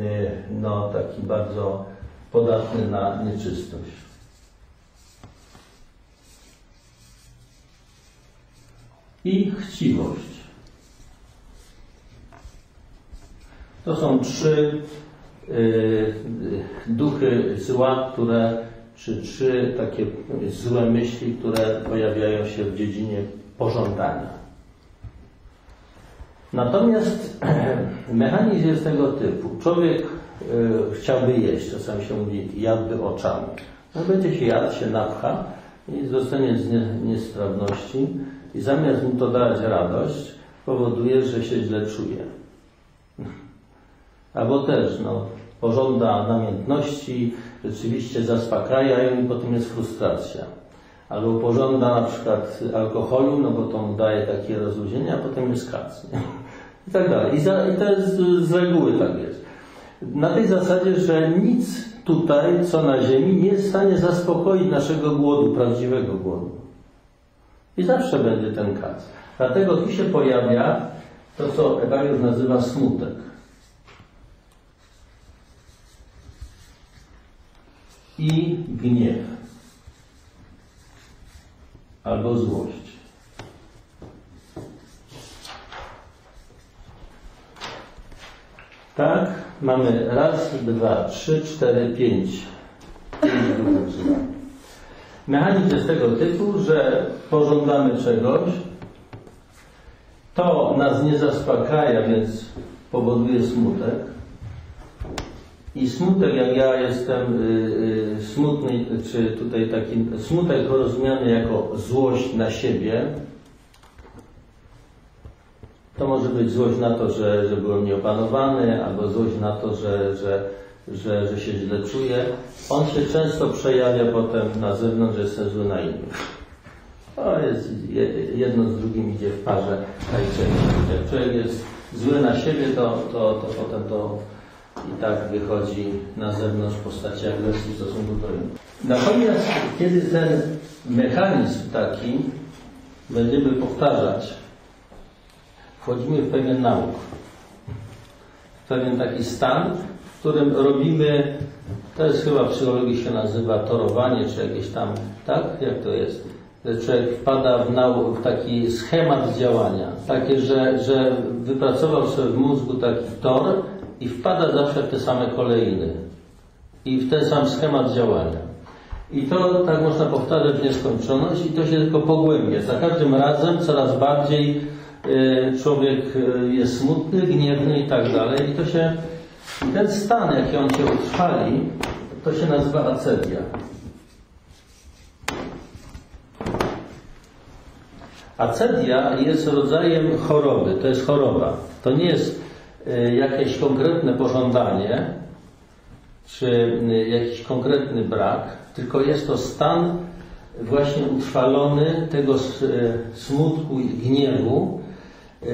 e, no, taki bardzo podatny na nieczystość. I chciwość. To są trzy y, duchy zła, które czy trzy takie złe myśli, które pojawiają się w dziedzinie pożądania. Natomiast mechanizm jest tego typu. Człowiek y, chciałby jeść, czasami się mówi jadłby oczami. No będzie się jadł, się napcha i zostanie z niestrawności i zamiast mu to dać radość, powoduje, że się źle czuje. Albo też, no, pożąda namiętności, rzeczywiście zaspokaja ją i potem jest frustracja. Albo pożąda na przykład alkoholu, no bo to mu daje takie rozluźnienie, a potem jest kac. I tak dalej. I, za, I to jest z reguły tak jest. Na tej zasadzie, że nic tutaj, co na ziemi, nie jest w stanie zaspokoić naszego głodu, prawdziwego głodu. I zawsze będzie ten kac. Dlatego tu się pojawia to, co Ewangeliusz nazywa smutek. I gniew. Albo złość. Tak, mamy raz, dwa, trzy, cztery, pięć. Pięć. Mechanizm jest tego typu, że pożądamy czegoś, to nas nie zaspokaja, więc powoduje smutek. I smutek, jak ja jestem y, y, smutny, czy tutaj taki smutek rozumiany jako złość na siebie, to może być złość na to, że, że byłem nieopanowany, albo złość na to, że, że, że, że się źle czuję. On się często przejawia potem na zewnątrz, że jestem zły na innych. To jest jedno z drugim idzie w parze. Jak człowiek jest zły na siebie, to, to, to potem to i tak wychodzi na zewnątrz w postaci agresji w stosunku do innych. Natomiast kiedy ten mechanizm taki będziemy powtarzać, wchodzimy w pewien nauk, w pewien taki stan, którym robimy, to jest chyba w psychologii się nazywa torowanie, czy jakieś tam, tak? Jak to jest? człowiek wpada w, nau- w taki schemat działania, takie, że, że wypracował sobie w mózgu taki tor i wpada zawsze w te same kolejny i w ten sam schemat działania. I to tak można powtarzać w nieskończoność i to się tylko pogłębia. Za każdym razem coraz bardziej y, człowiek y, jest smutny, gniewny i tak dalej. I to się, ten stan, jaki on się utrwali, to się nazywa acedia. Acedia jest rodzajem choroby, to jest choroba. To nie jest y, jakieś konkretne pożądanie, czy y, jakiś konkretny brak, tylko jest to stan właśnie utrwalony tego y, smutku i gniewu.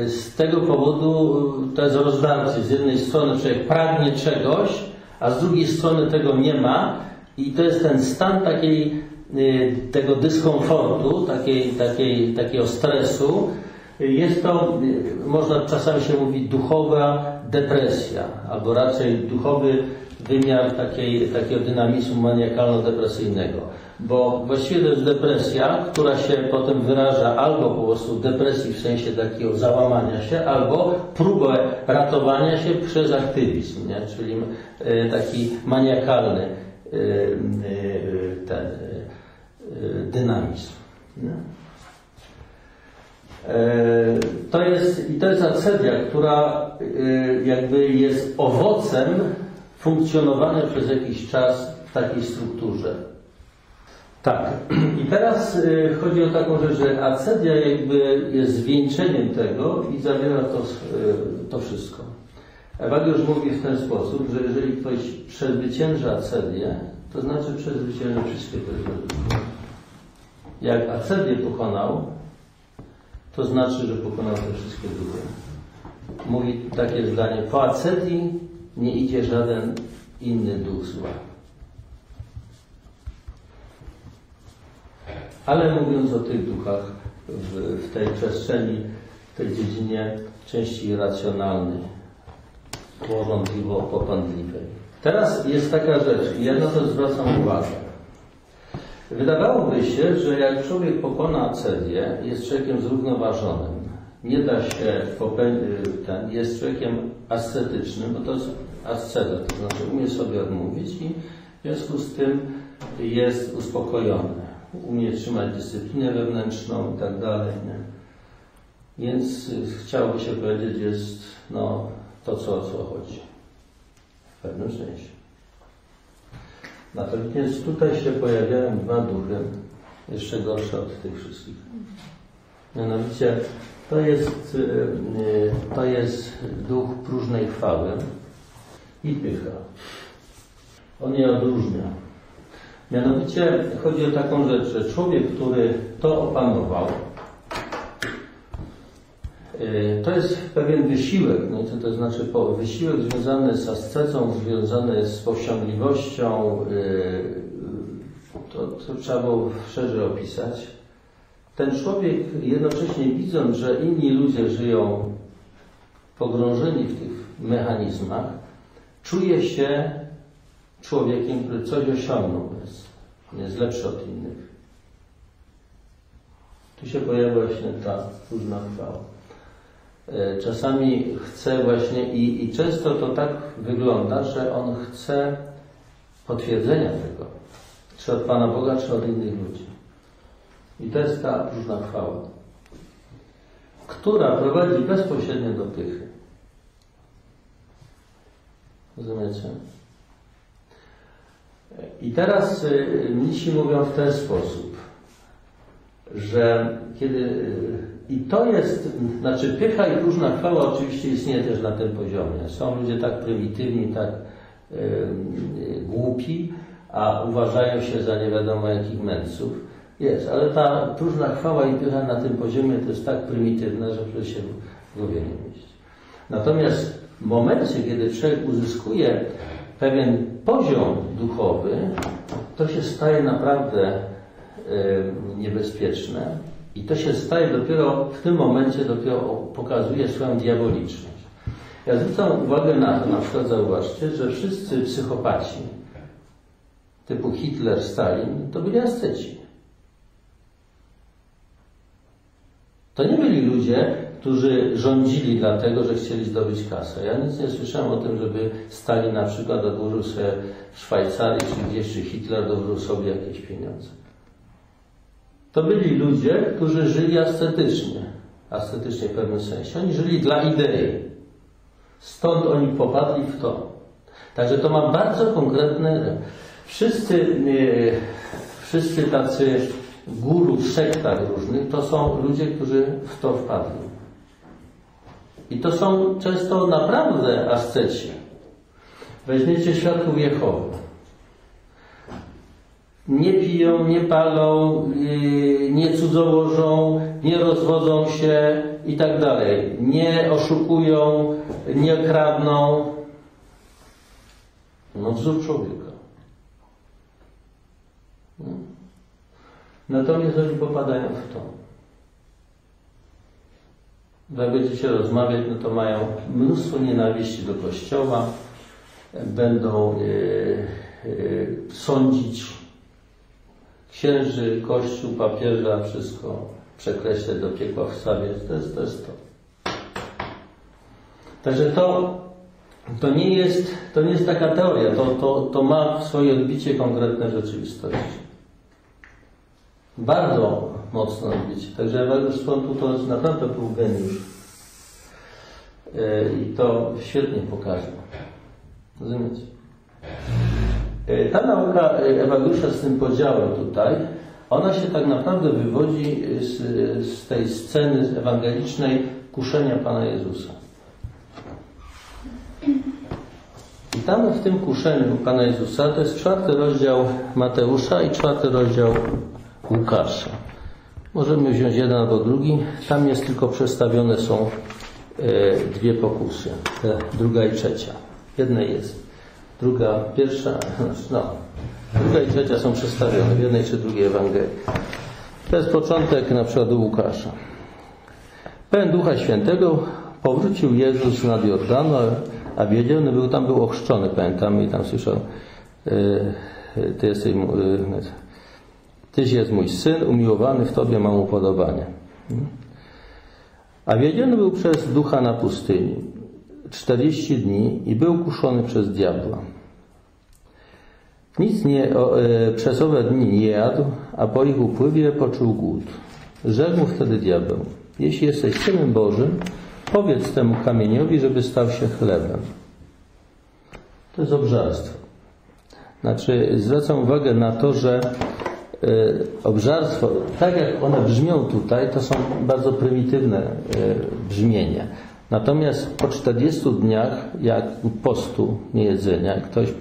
Z tego powodu to jest rozdarcie. Z jednej strony człowiek pragnie czegoś, a z drugiej strony tego nie ma i to jest ten stan takiej Y, tego dyskomfortu, takiej, takiej, takiego stresu, jest to, y, można czasami się mówić, duchowa depresja, albo raczej duchowy wymiar takiej, takiego dynamizmu maniakalno-depresyjnego. Bo właściwie to jest depresja, która się potem wyraża albo po prostu depresji w sensie takiego załamania się, albo próbę ratowania się przez aktywizm, nie? czyli y, taki maniakalny ten Y, dynamizm. Nie? E, to jest, I to jest acedia, która jakby jest owocem funkcjonowania przez jakiś czas w takiej strukturze. Tak. I teraz y, chodzi o taką rzecz, że acedia jakby jest zwieńczeniem tego i zawiera to, to wszystko. Ewageusz mówi w ten sposób, że jeżeli ktoś przezwycięża acedię, to znaczy przezwycięża wszystkie te rzeczy. Jak Acedię pokonał, to znaczy, że pokonał te wszystkie duchy. Mówi takie zdanie, po Acedii nie idzie żaden inny duch zła. Ale mówiąc o tych duchach w, w tej przestrzeni, w tej dziedzinie części racjonalnej, porządliwo-popędliwej. Teraz jest taka rzecz, i ja na to zwracam uwagę. Wydawałoby się, że jak człowiek pokona acedię, jest człowiekiem zrównoważonym. Nie da się ten, jest człowiekiem ascetycznym, bo to jest asceta, to znaczy umie sobie odmówić i w związku z tym jest uspokojony. Umie trzymać dyscyplinę wewnętrzną i tak dalej. Więc chciałoby się powiedzieć, jest no, to, co, o co chodzi. W pewnym sensie. Natomiast tutaj się pojawiają dwa duchy, jeszcze gorsze od tych wszystkich. Mianowicie to jest, y, y, to jest duch próżnej chwały i pycha. On je odróżnia. Mianowicie chodzi o taką rzecz, że człowiek, który to opanował, y, to jest pewien wysiłek, no co to znaczy wysiłek związany z ascezą, związany z powściągliwością, y, to, to trzeba było szerzej opisać. Ten człowiek jednocześnie widząc, że inni ludzie żyją pogrążeni w tych mechanizmach, czuje się człowiekiem, który coś osiągnął, jest, jest lepszy od innych. Tu się pojawia właśnie ta różna chwała. E, Czasami chce właśnie i, i często to tak wygląda, że on chce potwierdzenia tego, czy od Pana Boga, czy od innych ludzi. I to jest ta różna chwała, która prowadzi bezpośrednio do pychy. Rozumiecie? I teraz y, mnisi mówią w ten sposób, że kiedy. y, I to jest, znaczy pycha i różna chwała oczywiście istnieje też na tym poziomie. Są ludzie tak prymitywni, tak y, y, głupi, a uważają się za nie wiadomo jakich mędrców. Jest, ale ta próżna chwała i pycha na tym poziomie to jest tak prymitywne, że przecież się w głowie nie mieści. Natomiast w momencie, kiedy człowiek uzyskuje pewien poziom duchowy, to się staje naprawdę niebezpieczne i to się staje dopiero w tym momencie, dopiero pokazuje swoją diaboliczność. Ja zwracam uwagę na to, na przykład zauważcie, że wszyscy psychopaci typu Hitler, Stalin, to byli asceci. To nie byli ludzie, którzy rządzili dlatego, że chcieli zdobyć kasę. Ja nic nie słyszałem o tym, żeby Stalin na przykład odłożył sobie w Szwajcarii czy gdzieś, czy Hitler odłożył sobie jakieś pieniądze. To byli ludzie, którzy żyli ascetycznie. Ascetycznie w pewnym sensie. Oni żyli dla idei. Stąd oni popadli w to. Także to ma bardzo konkretne. Wszyscy, e, wszyscy tacy guru w sektach różnych to są ludzie, którzy w to wpadli. I to są często naprawdę asceci. Weźmiecie świadków Jehowy. Nie piją, nie palą, yy, nie cudzołożą, nie rozwodzą się i tak dalej. Nie oszukują, nie kradną. No wzór człowieka. No. Natomiast oni popadają w to. Jak będziecie rozmawiać, no to mają mnóstwo nienawiści do Kościoła, będą yy, sądzić księży, Kościół, papieża, wszystko przekreślać do piekła wstawiać. To jest to. Jest to. Także to, to, nie jest, to nie jest taka teoria, to, to, to ma swoje odbicie konkretne rzeczywistości. Bardzo mocno odbicie. Także Ewagriusz Skontu to jest naprawdę był geniusz. Yy, I to świetnie pokazał. Rozumiecie? Yy, Ta nauka Ewagriusza z tym podziałem tutaj, ona się tak naprawdę wywodzi z, z tej sceny ewangelicznej kuszenia Pana Jezusa. I tam w tym kuszeniu Pana Jezusa, to jest czwarty rozdział Mateusza i czwarty rozdział Łukasza. Możemy wziąć jeden albo drugi. Tam jest tylko przedstawione są e, dwie pokusy. Druga i trzecia. Jednej jest. Druga, pierwsza, no. Druga i trzecia są przedstawione w jednej czy drugiej Ewangelii. To jest początek na przykład u Łukasza. Pełen Ducha Świętego powrócił Jezus nad Jordanu, a wiedziony był, tam był ochrzczony, pamiętamy, i tam słyszał, e, ty jesteś, e, Tyś jest mój syn, umiłowany w Tobie mam upodobanie. A wiedziony był przez ducha na pustyni 40 dni i był kuszony przez diabła. Nic nie, o, e, przez owe dni nie jadł, a po ich upływie poczuł głód. Rzekł mu wtedy diabeł, jeśli jesteś synem Bożym, powiedz temu kamieniowi, żeby stał się chlebem. To jest obżarstwo. Znaczy, zwracam uwagę na to, że obżarstwo, tak jak one brzmią tutaj, to są bardzo prymitywne y, brzmienia. Natomiast po 40 dniach, jak postu, niejedzenia, ktoś y,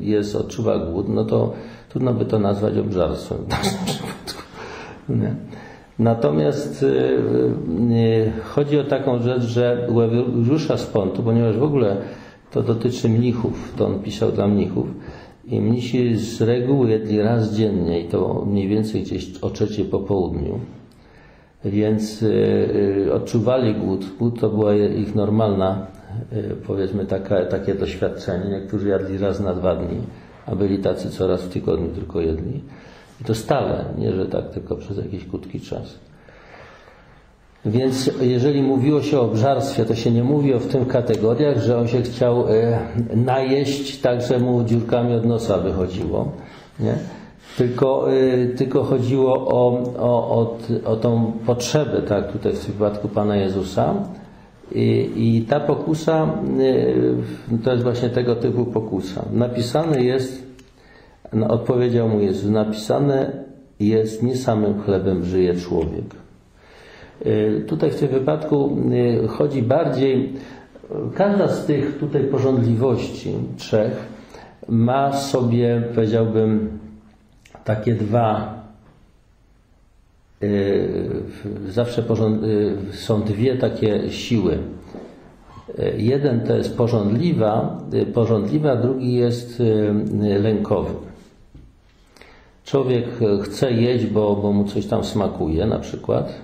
jest, odczuwa głód, no to trudno by to nazwać obżarstwem w naszym przypadku. Nie? Natomiast chodzi o taką rzecz, że rusza z pontu, ponieważ w ogóle to dotyczy mnichów, to on pisał dla mnichów, i mnisi z reguły jedli raz dziennie i to mniej więcej gdzieś o trzeciej po południu. Więc y, odczuwali głód. Głód to była ich normalna, y, powiedzmy, taka, takie doświadczenie. Niektórzy jadli raz na dwa dni, a byli tacy co raz w tygodniu tylko jedli. I to stale, nie że tak tylko przez jakiś krótki czas. Więc jeżeli mówiło się o obżarstwie, to się nie mówi o w tym kategoriach, że on się chciał e, najeść tak, że mu dziurkami od nosa wychodziło. Nie? Tylko, e, tylko chodziło o, o, o, o tą potrzebę, tak, tutaj w tym wypadku Pana Jezusa. I, I, ta pokusa e, to jest właśnie tego typu pokusa. Napisane jest, no, odpowiedział mu Jezus, napisane jest nie samym chlebem żyje człowiek tutaj w tym wypadku y, chodzi bardziej, każda z tych tutaj porządliwości trzech ma sobie, powiedziałbym, takie dwa, y, zawsze są dwie takie siły. Jeden to jest porządliwa, porządliwa, drugi jest lękowy. Człowiek chce jeść, bo, bo mu coś tam smakuje, na przykład,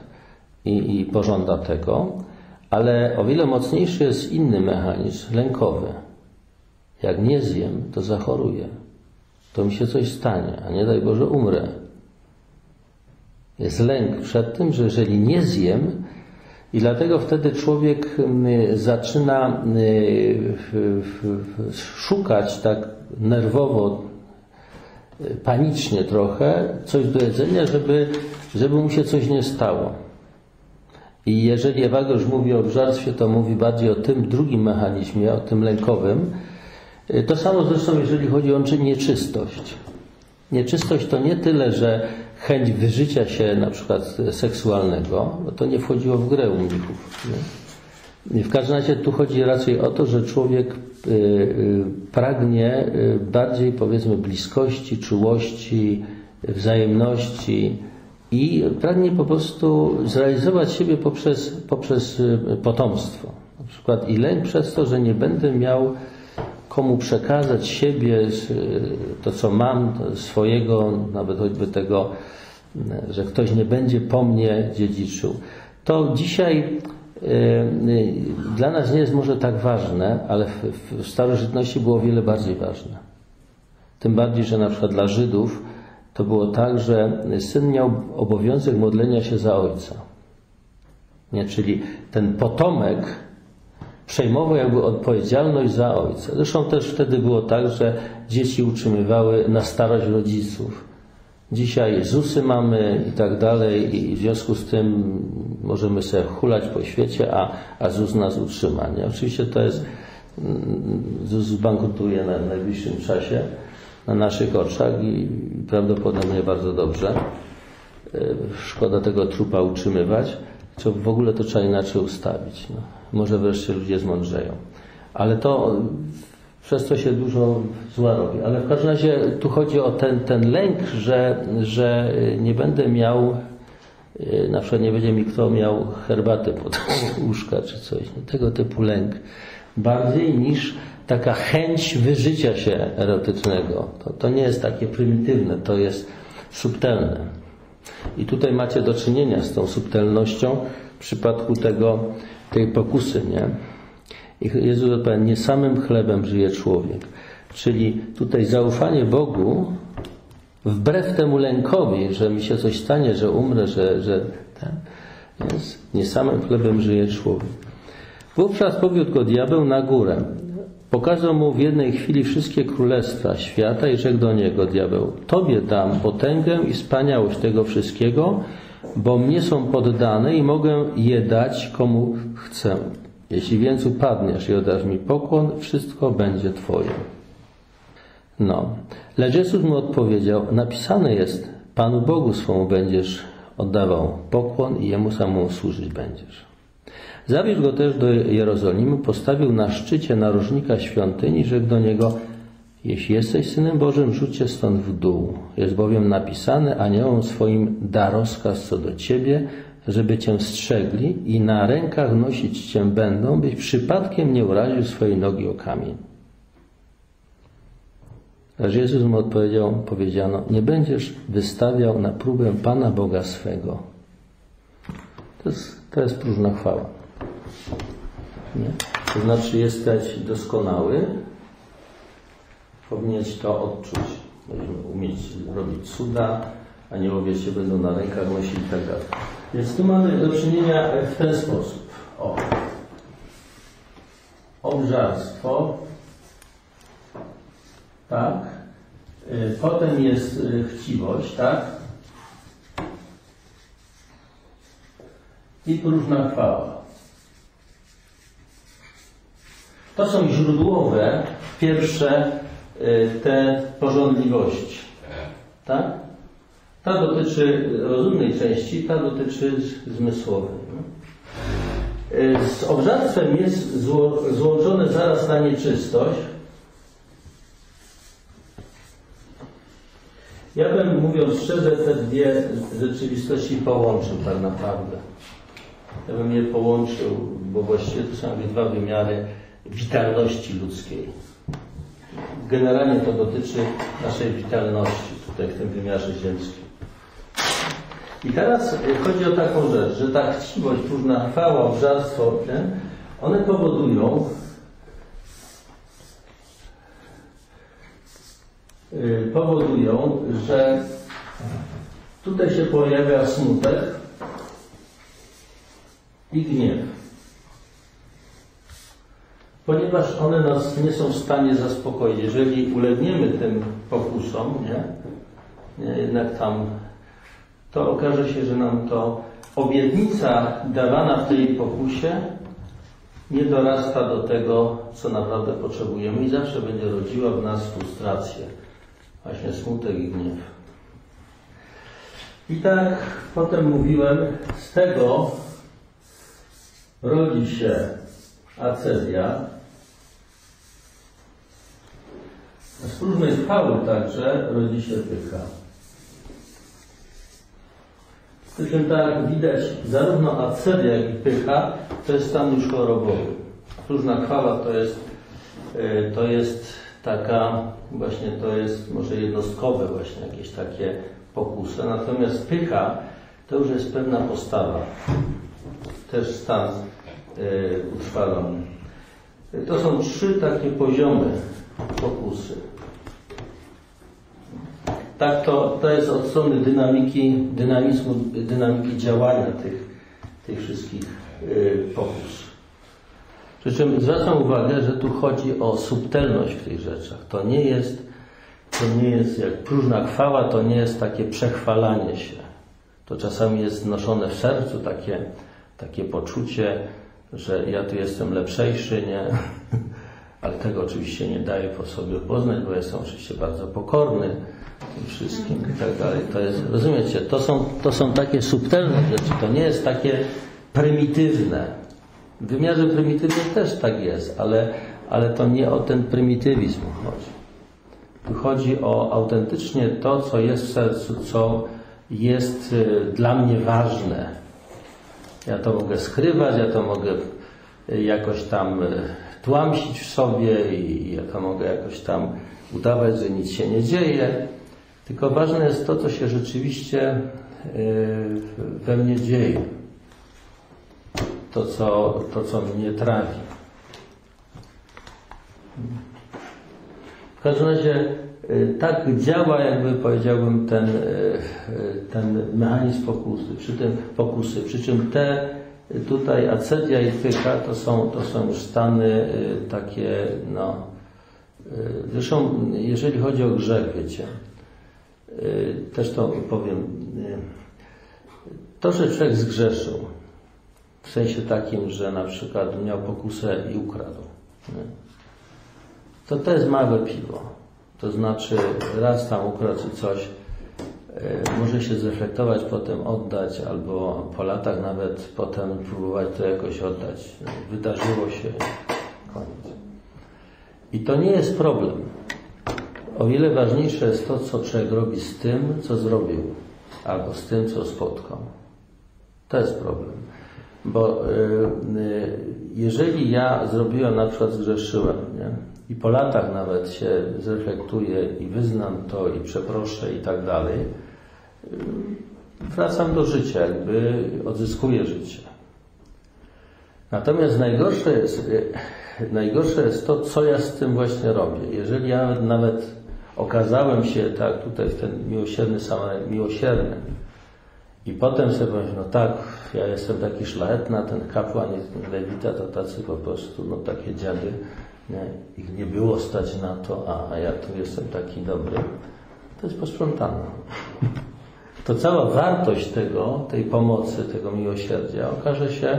i, i pożąda tego, ale o wiele mocniejszy jest inny mechanizm lękowy. Jak nie zjem, to zachoruję. To mi się coś stanie, a nie daj Boże umrę. Jest lęk przed tym, że jeżeli nie zjem, i dlatego wtedy człowiek zaczyna szukać tak nerwowo, panicznie trochę coś do jedzenia, żeby, żeby mu się coś nie stało. I jeżeli Ewageusz mówi o obżarstwie, to mówi bardziej o tym drugim mechanizmie, o tym lękowym. Y, to samo zresztą, jeżeli chodzi o nieczystość. Nieczystość to nie tyle, że chęć wyżycia się na przykład seksualnego, bo to nie wchodziło w grę u mnichów. W każdym razie tu chodzi raczej o to, że człowiek y, y, pragnie bardziej powiedzmy bliskości, czułości, wzajemności, i pragnie po prostu zrealizować siebie poprzez, poprzez y, potomstwo. Na przykład i lęk przez to, że nie będę miał komu przekazać siebie, y, to co mam, swojego, nawet choćby tego, y, że ktoś nie będzie po mnie dziedziczył. To dzisiaj dla nas nie jest może tak ważne, ale w, w starożytności było wiele bardziej ważne. Tym bardziej, że na przykład dla Żydów to było tak, że syn miał obowiązek modlenia się za ojca. Nie? Czyli ten potomek przejmował jakby odpowiedzialność za ojca. Zresztą też wtedy było tak, że dzieci utrzymywały na starość rodziców. Dzisiaj ZUSy mamy i tak dalej i w związku z tym możemy sobie hulać po świecie, a, a ZUS nas utrzyma. Nie? Oczywiście to jest, mm, ZUS zbankrutuje na najbliższym czasie, na naszych oczach i prawdopodobnie bardzo dobrze. E, szkoda tego trupa utrzymywać. Co w ogóle to trzeba inaczej ustawić. No. Może wreszcie ludzie zmądrzeją. Ale to przez to się dużo zła robi. Ale w każdym razie tu chodzi o ten, ten lęk, że, że nie będę miał, e, na przykład nie będzie mi kto miał herbatę pod łóżka czy coś. No, tego typu lęk. Bardziej niż taka chęć wyżycia się erotycznego. To, to nie jest takie prymitywne, to jest subtelne. I tutaj macie do czynienia z tą subtelnością w przypadku tego, tej pokusy, nie? I Jezus odpowiada, nie samym chlebem żyje człowiek. Czyli tutaj zaufanie Bogu, wbrew temu lękowi, że mi się coś stanie, że umrę, że, że ten, jest, nie samym chlebem żyje człowiek. Wówczas powiódł go diabeł na górę Pokazał mu w jednej chwili wszystkie królestwa świata i rzekł do niego diabeł: Tobie dam potęgę i wspaniałość tego wszystkiego, bo mnie są poddane i mogę je dać komu chcę. Jeśli więc upadniesz i oddasz mi pokłon, wszystko będzie Twoje. No. Lecz Jezus mu odpowiedział: Napisane jest: Panu Bogu swemu będziesz oddawał pokłon i Jemu samemu służyć będziesz. Zawiódł go też do Jerozolimy, postawił na szczycie narożnika świątyni, rzekł do niego Jeśli jesteś Synem Bożym, rzućcie stąd w dół. Jest bowiem napisane aniołom swoim da rozkaz co do Ciebie, żeby Cię strzegli i na rękach nosić Cię będą, byś przypadkiem nie uraził swojej nogi o kamień. Lecz Jezus mu odpowiedział, powiedziano, nie będziesz wystawiał na próbę Pana Boga swego. To jest, to jest próżna chwała. Nie? To znaczy jesteś doskonały, powinieneś to odczuć. Umieć robić cuda, aniołowie się będą na rękach nosić i tak dalej. Więc tu mamy do czynienia w ten sposób. O. Obżarstwo, tak. Y, Potem jest y, chciwość, tak. I próżna chwała. To są źródłowe, pierwsze y, te porządliwości. Tak? Ta dotyczy rozumnej części, ta dotyczy zmysłowej. Z obżarstwem jest zło, złączone zaraz na nieczystość. Ja bym, mówiąc szczerze, te dwie rzeczywistości połączył tak naprawdę. Ja bym je połączył, bo właściwie to są dwa wymiary witalności ludzkiej. Generalnie to dotyczy naszej witalności tutaj w tym wymiarze ziemskim. I teraz chodzi o taką rzecz, że ta chciwość, próżna chwała, obżarstwo, one powodują, yy, powodują, że tutaj się pojawia smutek i gniew. Ponieważ one nas nie są w stanie zaspokoić. Jeżeli ulegniemy tym pokusom, nie? nie jednak tam to okaże się, że nam to obietnica dawana w tej pokusie nie dorasta do tego, co naprawdę potrzebujemy i zawsze będzie rodziła w nas frustrację, właśnie smutek i gniew. I tak potem mówiłem, z tego rodzi się acedia, z próżnej chwały także rodzi się pycha. Przy czym tak widać, zarówno acedia, jak i pycha to jest stan już chorobowy. Próżna chwała to jest, e, to jest taka, właśnie to jest może jednostkowe właśnie jakieś takie pokusy. Natomiast pycha to już jest pewna postawa. Też stan y, utrwalony. To są trzy takie poziomy pokusy. Tak, to, to jest od strony dynamiki, dynamizmu, dynamiki działania tych, tych wszystkich yy, pokus. Przy czym zwracam uwagę, że tu chodzi o subtelność w tych rzeczach. To nie jest, to nie jest jak próżna chwała, to nie jest takie przechwalanie się. To czasami jest noszone w sercu takie, takie poczucie, że ja tu jestem lepszejszy, nie? Ale tego oczywiście nie daję po sobie poznać, bo jestem oczywiście bardzo pokorny tym wszystkim i tak dalej. To jest, rozumiecie, to są, to są takie subtelne rzeczy, to nie jest takie prymitywne. W wymiarze prymitywnym też tak jest, ale, ale to nie o ten prymitywizm chodzi. Tu chodzi o autentycznie to, co jest w sercu, co jest y, dla mnie ważne. Ja to mogę skrywać, ja to mogę y, jakoś tam y, tłamsić w sobie i ja to mogę jakoś tam udawać, że nic się nie dzieje. Tylko ważne jest to, co się rzeczywiście we mnie dzieje. To, co, to, co mnie trafi. W każdym razie tak działa, jakby powiedziałbym, ten, ten mechanizm pokusy, przy tym pokusy. Przy czym te tutaj acedia i pycha to są, to są już stany takie, no. Zresztą, jeżeli chodzi o grzech, wiecie, też to powiem. To, że człowiek zgrzeszył, w sensie takim, że na przykład miał pokusę i ukradł, to to jest małe piwo. To znaczy raz tam ukradł coś, e, może się zreflektować, potem oddać, albo po latach nawet potem próbować to jakoś oddać. Wydarzyło się, koniec. I to nie jest problem. O wiele ważniejsze jest to, co człowiek robi z tym, co zrobił, albo z tym, co spotkał. To jest problem. Bo y, y, jeżeli ja zrobiłem, na przykład zgrzeszyłem, nie? I po latach nawet się zreflektuję i wyznam to i przeproszę i tak dalej, wracam do życia, jakby odzyskuję życie. Natomiast najgorsze jest, najgorsze jest to, co ja z tym właśnie robię. Jeżeli ja nawet okazałem się, tak, tutaj w ten miłosierny, miłosierny, i potem sobie powiem, no tak, ja jestem taki szlachetny, ten kapłan i lewita to tacy po prostu, no takie dziady, nie? ich nie było stać na to, a, ja tu jestem taki dobry. To jest posprzątane. To cała wartość tego, tej pomocy, tego miłosierdzia okaże się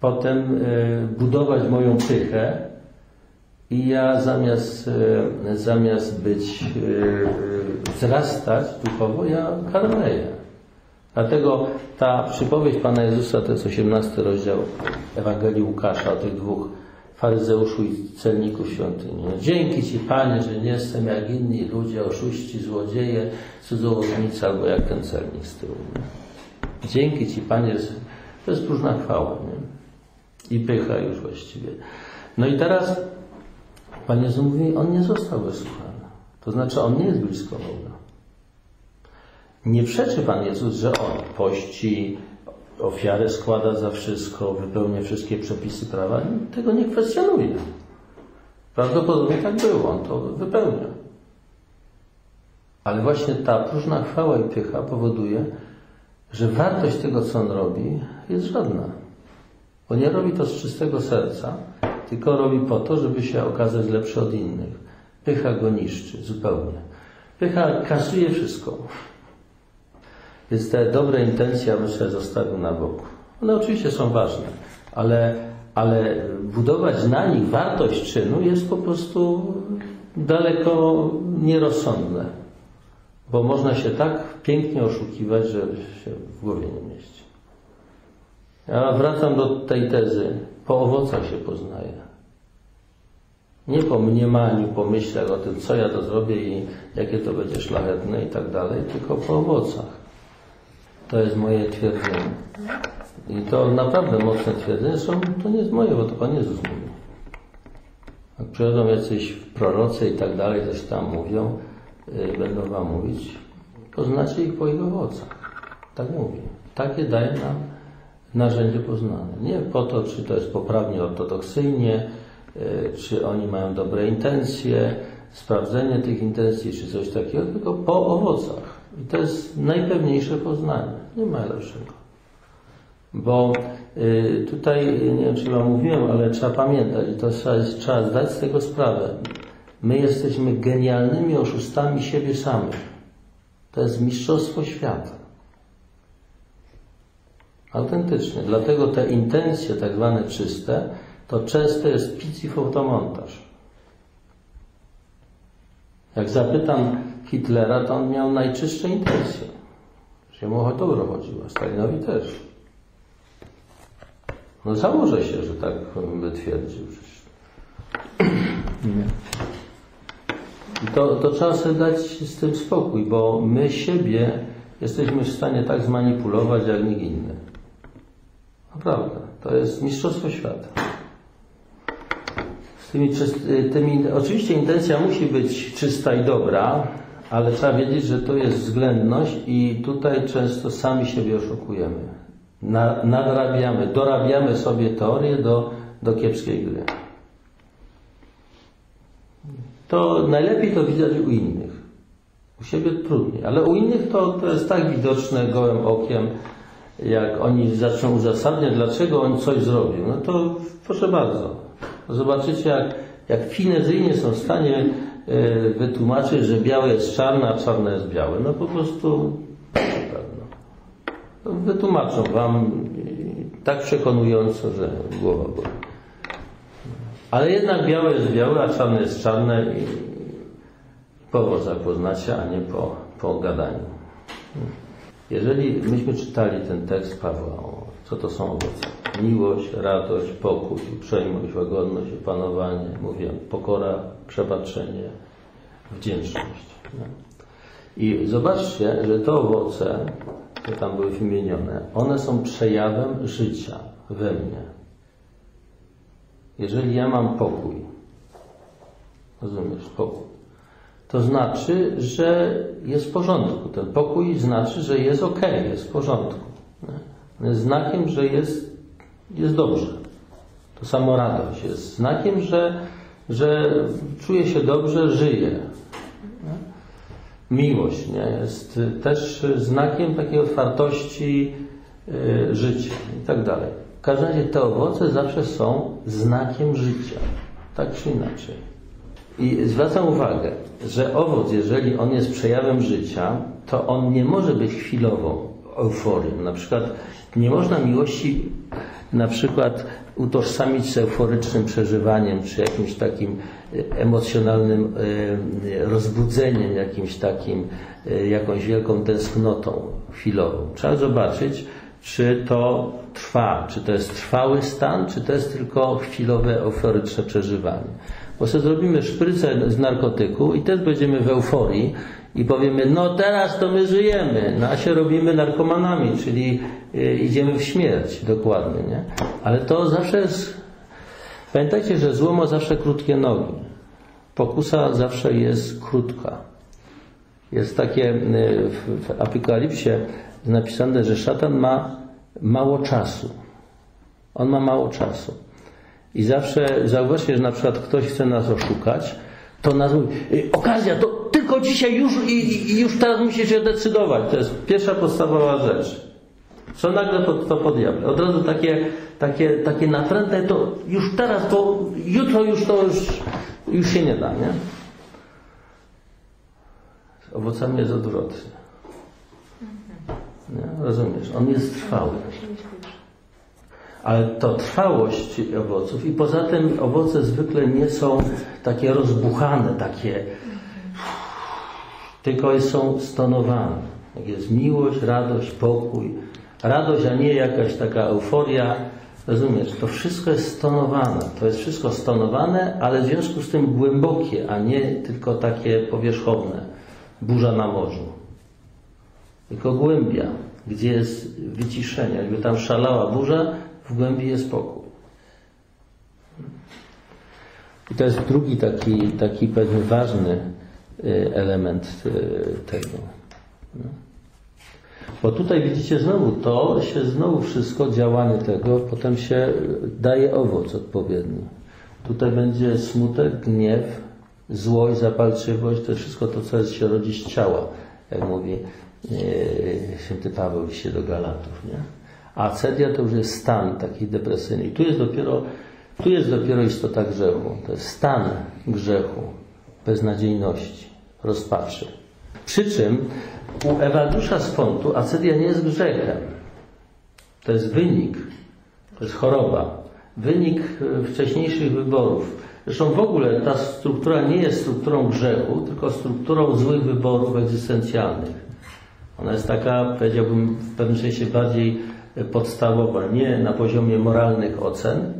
potem y, budować moją pychę i ja zamiast, y, zamiast być, y, wzrastać duchowo, ja karmeję. Dlatego ta przypowieść Pana Jezusa, to jest 18 rozdział Ewangelii Łukasza o tych dwóch faryzeuszu i celniku świątyni. No, dzięki Ci Panie, że nie jestem jak inni ludzie, oszuści, złodzieje, cudzołóżnicy albo jak ten celnik z tyłu. Nie? Dzięki Ci Panie, to jest próżna chwała. Nie? I pycha już właściwie. No i teraz Pan Jezus mówi, on nie został wysłuchany. To znaczy, on nie jest blisko Boga. Nie przeczy Pan Jezus, że on pości, ofiarę składa za wszystko, wypełnia wszystkie przepisy prawa. Tego nie kwestionuje. Prawdopodobnie tak było, on to wypełnia. Ale właśnie ta próżna chwała i pycha powoduje, że wartość tego, co on robi, jest żadna. Bo nie robi to z czystego serca, tylko robi po to, żeby się okazać lepszy od innych. Pycha go niszczy zupełnie. Pycha kasuje wszystko. Więc te dobre intencje ja sobie zostawił na boku. One oczywiście są ważne, ale, ale budować na nich wartość czynu jest po prostu daleko nierozsądne. Bo można się tak pięknie oszukiwać, że się w głowie nie mieści. Ja wracam do tej tezy. Po owocach się poznaje. Nie po mniemaniu, po myślach o tym, co ja to zrobię i jakie to będzie szlachetne i tak dalej, tylko po owocach. To jest moje twierdzenie. I to naprawdę mocne twierdzenie. Zresztą to nie jest moje, bo to Pan Jezus mówi. Jak przychodzą jacyś prorocy i tak dalej, coś tam mówią, yy, będą Wam mówić, poznacie ich po ich owocach. Tak mówi. Takie daje nam narzędzie poznane. Nie po to, czy to jest poprawnie ortodoksyjnie, yy, czy oni mają dobre intencje, sprawdzenie tych intencji, czy coś takiego, tylko po owocach. I to jest najpewniejsze poznanie. Nie ma lepszego. Bo y, tutaj, nie wiem czy Wam mówiłem, ale trzeba pamiętać, i to trzeba, trzeba zdać z tego sprawę. My jesteśmy genialnymi oszustami siebie samych. To jest mistrzostwo świata. Autentycznie. Dlatego te intencje, tak zwane czyste, to często jest pic i fotomontaż. Jak zapytam Hitlera, to on miał najczystsze intencje. Że mu o dobro chodziło, Stalinowi też. No założę się, że tak by twierdził. Nie. I to, to trzeba sobie dać z tym spokój, bo my siebie jesteśmy w stanie tak zmanipulować, jak nikt inny. Naprawdę. To jest mistrzostwo świata. Z tymi, tymi, oczywiście intencja musi być czysta i dobra, ale trzeba wiedzieć, że to jest względność i tutaj często sami siebie oszukujemy. Na, nadrabiamy, dorabiamy sobie teorię do, do kiepskiej gry. To najlepiej to widać u innych. U siebie trudniej, ale u innych to, to jest tak widoczne gołym okiem, jak oni zaczną uzasadniać, dlaczego on coś zrobił. No to proszę bardzo. Zobaczycie, jak, jak finezyjnie są w stanie wytłumaczyć, że białe jest czarne, a czarne jest białe. No po prostu no, wytłumaczą Wam tak przekonująco, że głowa boli. Ale jednak białe jest białe, a czarne jest czarne i po owocach poznacie, a nie po, po gadaniu. Jeżeli myśmy czytali ten tekst Pawła, co to są owoce? Miłość, radość, pokój, uprzejmość, łagodność, opanowanie, mówię, pokora, przebaczenie, wdzięczność. Nie? I zobaczcie, że te owoce, które tam były wymienione, one są przejawem życia we mnie. Jeżeli ja mam pokój, rozumiesz, pokój, to znaczy, że jest w porządku. Ten pokój znaczy, że jest ok, jest w porządku. Nie? Znakiem, że jest, jest dobrze. To samo radość jest znakiem, że, że czuję się dobrze, żyję. Nie? Miłość nie? jest też znakiem takiej otwartości y, życia i tak dalej. W każdym razie te owoce zawsze są znakiem życia, tak czy inaczej. I zwracam uwagę, że owoc, jeżeli on jest przejawem życia, to on nie może być chwilową euforią. Na przykład nie można miłości na przykład utożsamić z euforycznym przeżywaniem, czy jakimś takim e, emocjonalnym e, rozbudzeniem, jakimś takim, e, jakąś wielką tęsknotą chwilową. Trzeba zobaczyć, czy to trwa, czy to jest trwały stan, czy to jest tylko chwilowe euforyczne przeżywanie. Bo sobie zrobimy szprycę z narkotyku i też będziemy w euforii i powiemy, no teraz to my żyjemy, no a się robimy narkomanami, czyli y, idziemy w śmierć, dokładnie, nie? Ale to zawsze jest... Pamiętajcie, że zło ma zawsze krótkie nogi. Pokusa zawsze jest krótka. Jest takie y, w Apokalipsie napisane, że szatan ma mało czasu. On ma mało czasu. I zawsze zauważcie, że na przykład ktoś chce nas oszukać, to nas y, okazja, to tylko dzisiaj już i, i już teraz musisz się decydować. To jest pierwsza podstawowa rzecz. Co nagle to, to podjawia? Od razu takie, takie, takie natrętne, to już teraz, to jutro już to już, już się nie da, nie? Z owocami jest odwrotnie. Nie? Rozumiesz? On jest trwały ale to trwałość owoców i poza tym owoce zwykle nie są takie rozbuchane, takie tylko są stonowane. Jak jest miłość, radość, pokój. Radość, a nie jakaś taka euforia. Rozumiesz, to wszystko jest stonowane. To jest wszystko stonowane, ale w związku z tym głębokie, a nie tylko takie powierzchowne. Burza na morzu. Tylko głębia, gdzie jest wyciszenie. Jakby tam szalała burza, w głębi jest pokój. I to jest drugi taki, taki pewnie ważny y, element y, tego. No. Bo tutaj widzicie znowu to się znowu wszystko, działanie tego, potem się daje owoc odpowiedni. Tutaj będzie smutek, gniew, złość, zapalczywość, to wszystko to, co się rodzi z ciała, jak mówi yy, święty Paweł się do Galatów. Nie? A acedia to już jest stan taki depresyjny. I tu jest dopiero, tu jest dopiero istota grzechu. To jest stan grzechu, beznadziejności, rozpaczy. Przy czym u Ewaldusza z Fontu acedia nie jest grzechem. To jest wynik, to jest choroba, wynik e, wcześniejszych wyborów. Zresztą w ogóle ta struktura nie jest strukturą grzechu, tylko strukturą złych wyborów egzystencjalnych. Ona jest taka, powiedziałbym, w pewnym sensie bardziej podstawowa, nie na poziomie moralnych ocen,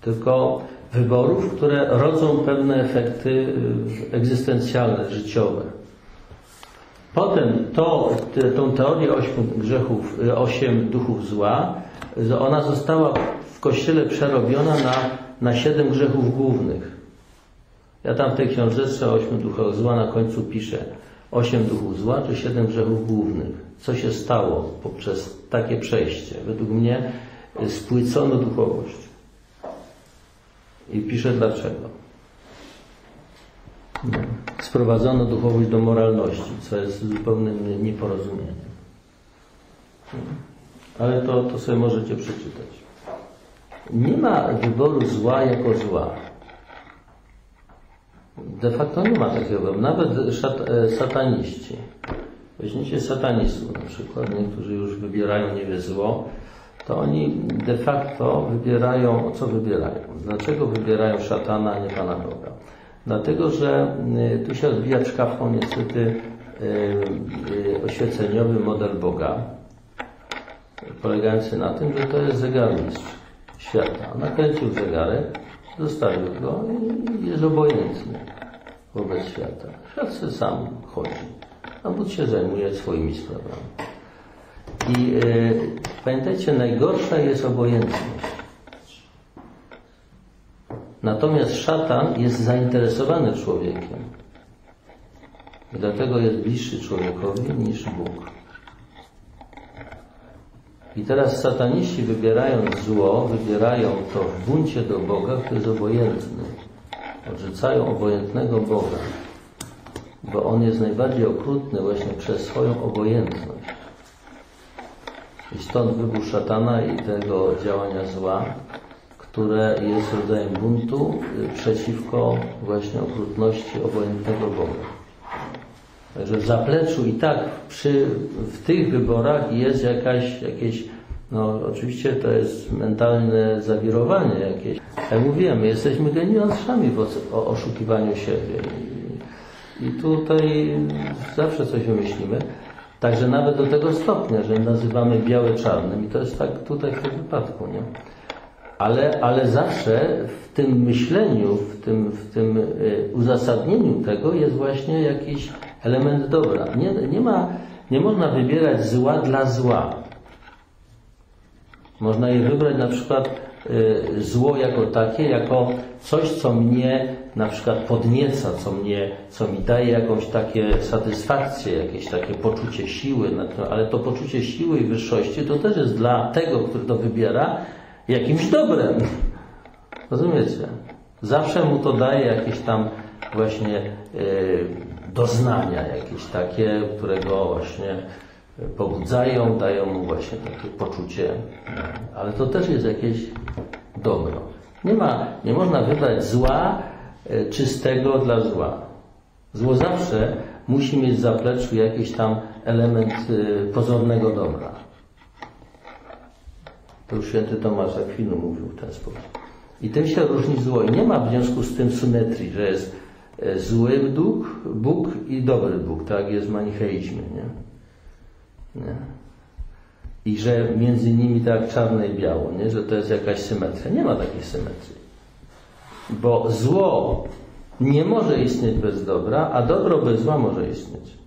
tylko wyborów, które rodzą pewne efekty y, egzystencjalne, życiowe. Potem to, tą teorię ośmiu grzechów, y, osiem duchów zła, ona została w Kościele przerobiona na, na siedem grzechów głównych. Ja tam w tej książce o ośmiu duchach zła na końcu piszę osiem duchów zła, czy siedem grzechów głównych co się stało poprzez takie przejście. Według mnie spłycono duchowość. I piszę dlaczego. Sprowadzono duchowość do moralności, co jest zupełnym nieporozumieniem. Ale to, to sobie możecie przeczytać. Nie ma wyboru zła jako zła. De facto nie ma takiego. Nawet szat, e, sataniści Weźmiecie satanistów na przykład, niektórzy już wybierają nie wie zło, to oni de facto wybierają, co wybierają? Dlaczego wybierają szatana, a nie Pana Boga? Dlatego, że y, tu się odbija czkawką niestety y, oświeceniowy model Boga, polegający na tym, że to jest zegarmistrz świata. Nakręcił zegarek, zostawił go i jest obojętny wobec świata. Świat sobie sam chodzi, a Bóg się zajmuje swoimi sprawami. I y, pamiętajcie, najgorsza jest obojętność. Natomiast szatan jest zainteresowany człowiekiem. I dlatego jest bliższy człowiekowi niż Bóg. I teraz sataniści wybierając zło, wybierają to w buncie do Boga, który jest obojętny. Odrzucają obojętnego Boga, bo On jest najbardziej okrutny właśnie przez swoją obojętność. I stąd wybuch szatana i tego działania zła, które jest rodzajem buntu y, przeciwko właśnie okrutności obojętnego Boga. Także w zapleczu i tak przy, w tych wyborach jest jakaś, jakieś, no oczywiście to jest mentalne zawirowanie jakieś. Jak mówiłem, my jesteśmy geniuszami w oszukiwaniu siebie. I, I tutaj zawsze coś wymyślimy. Także nawet do tego stopnia, że nazywamy białe czarnym i to jest tak tutaj w tym wypadku, nie? Ale, ale zawsze w tym myśleniu, w tym, w tym y, uzasadnieniu tego jest właśnie jakiś element dobra. Nie, nie, ma, nie można wybierać zła dla zła. Można je wybrać na przykład y, zło jako takie, jako coś, co mnie na przykład podnieca, co, mnie, co mi daje jakąś takie satysfakcję, jakieś takie poczucie siły, ale to poczucie siły i wyższości to też jest dla tego, który to wybiera, jakimś dobrem. Rozumiecie? Zawsze mu to daje jakieś tam właśnie y, doznania jakieś takie, które go właśnie y, pobudzają, dają mu właśnie takie poczucie, no, ale to też jest jakieś dobro. Nie ma, nie można wybrać zła y, czystego dla zła. Zło zawsze musi mieć w zapleczu jakiś tam element pozornego dobra. To już święty Tomasz Akwinu mówił w ten sposób. I tym się różni zło. I nie ma w związku z tym symetrii, że jest e, zły Bóg, Bóg i dobry Bóg, tak jest w manicheizmie, nie? nie? I że między nimi tak czarne i biało, nie? Że to jest jakaś symetria. Nie ma takiej symetrii. Bo zło nie może istnieć bez dobra, a dobro bez zła może istnieć.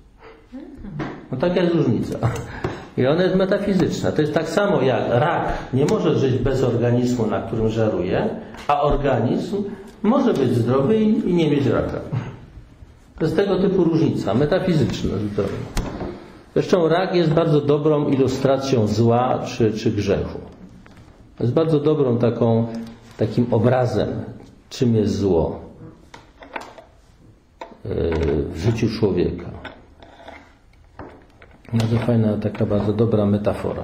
No taka jest różnica. I ona jest metafizyczna. To jest tak samo jak rak nie może żyć bez organizmu, na którym żaruje, a organizm może być zdrowy i, nie mieć raka. To jest tego typu różnica, metafizyczna zupełnie. Zresztą rak jest bardzo dobrą ilustracją zła czy, czy grzechu. Jest bardzo dobrą taką, takim obrazem, czym jest zło yy, w życiu człowieka. Bardzo fajna, taka bardzo dobra metafora.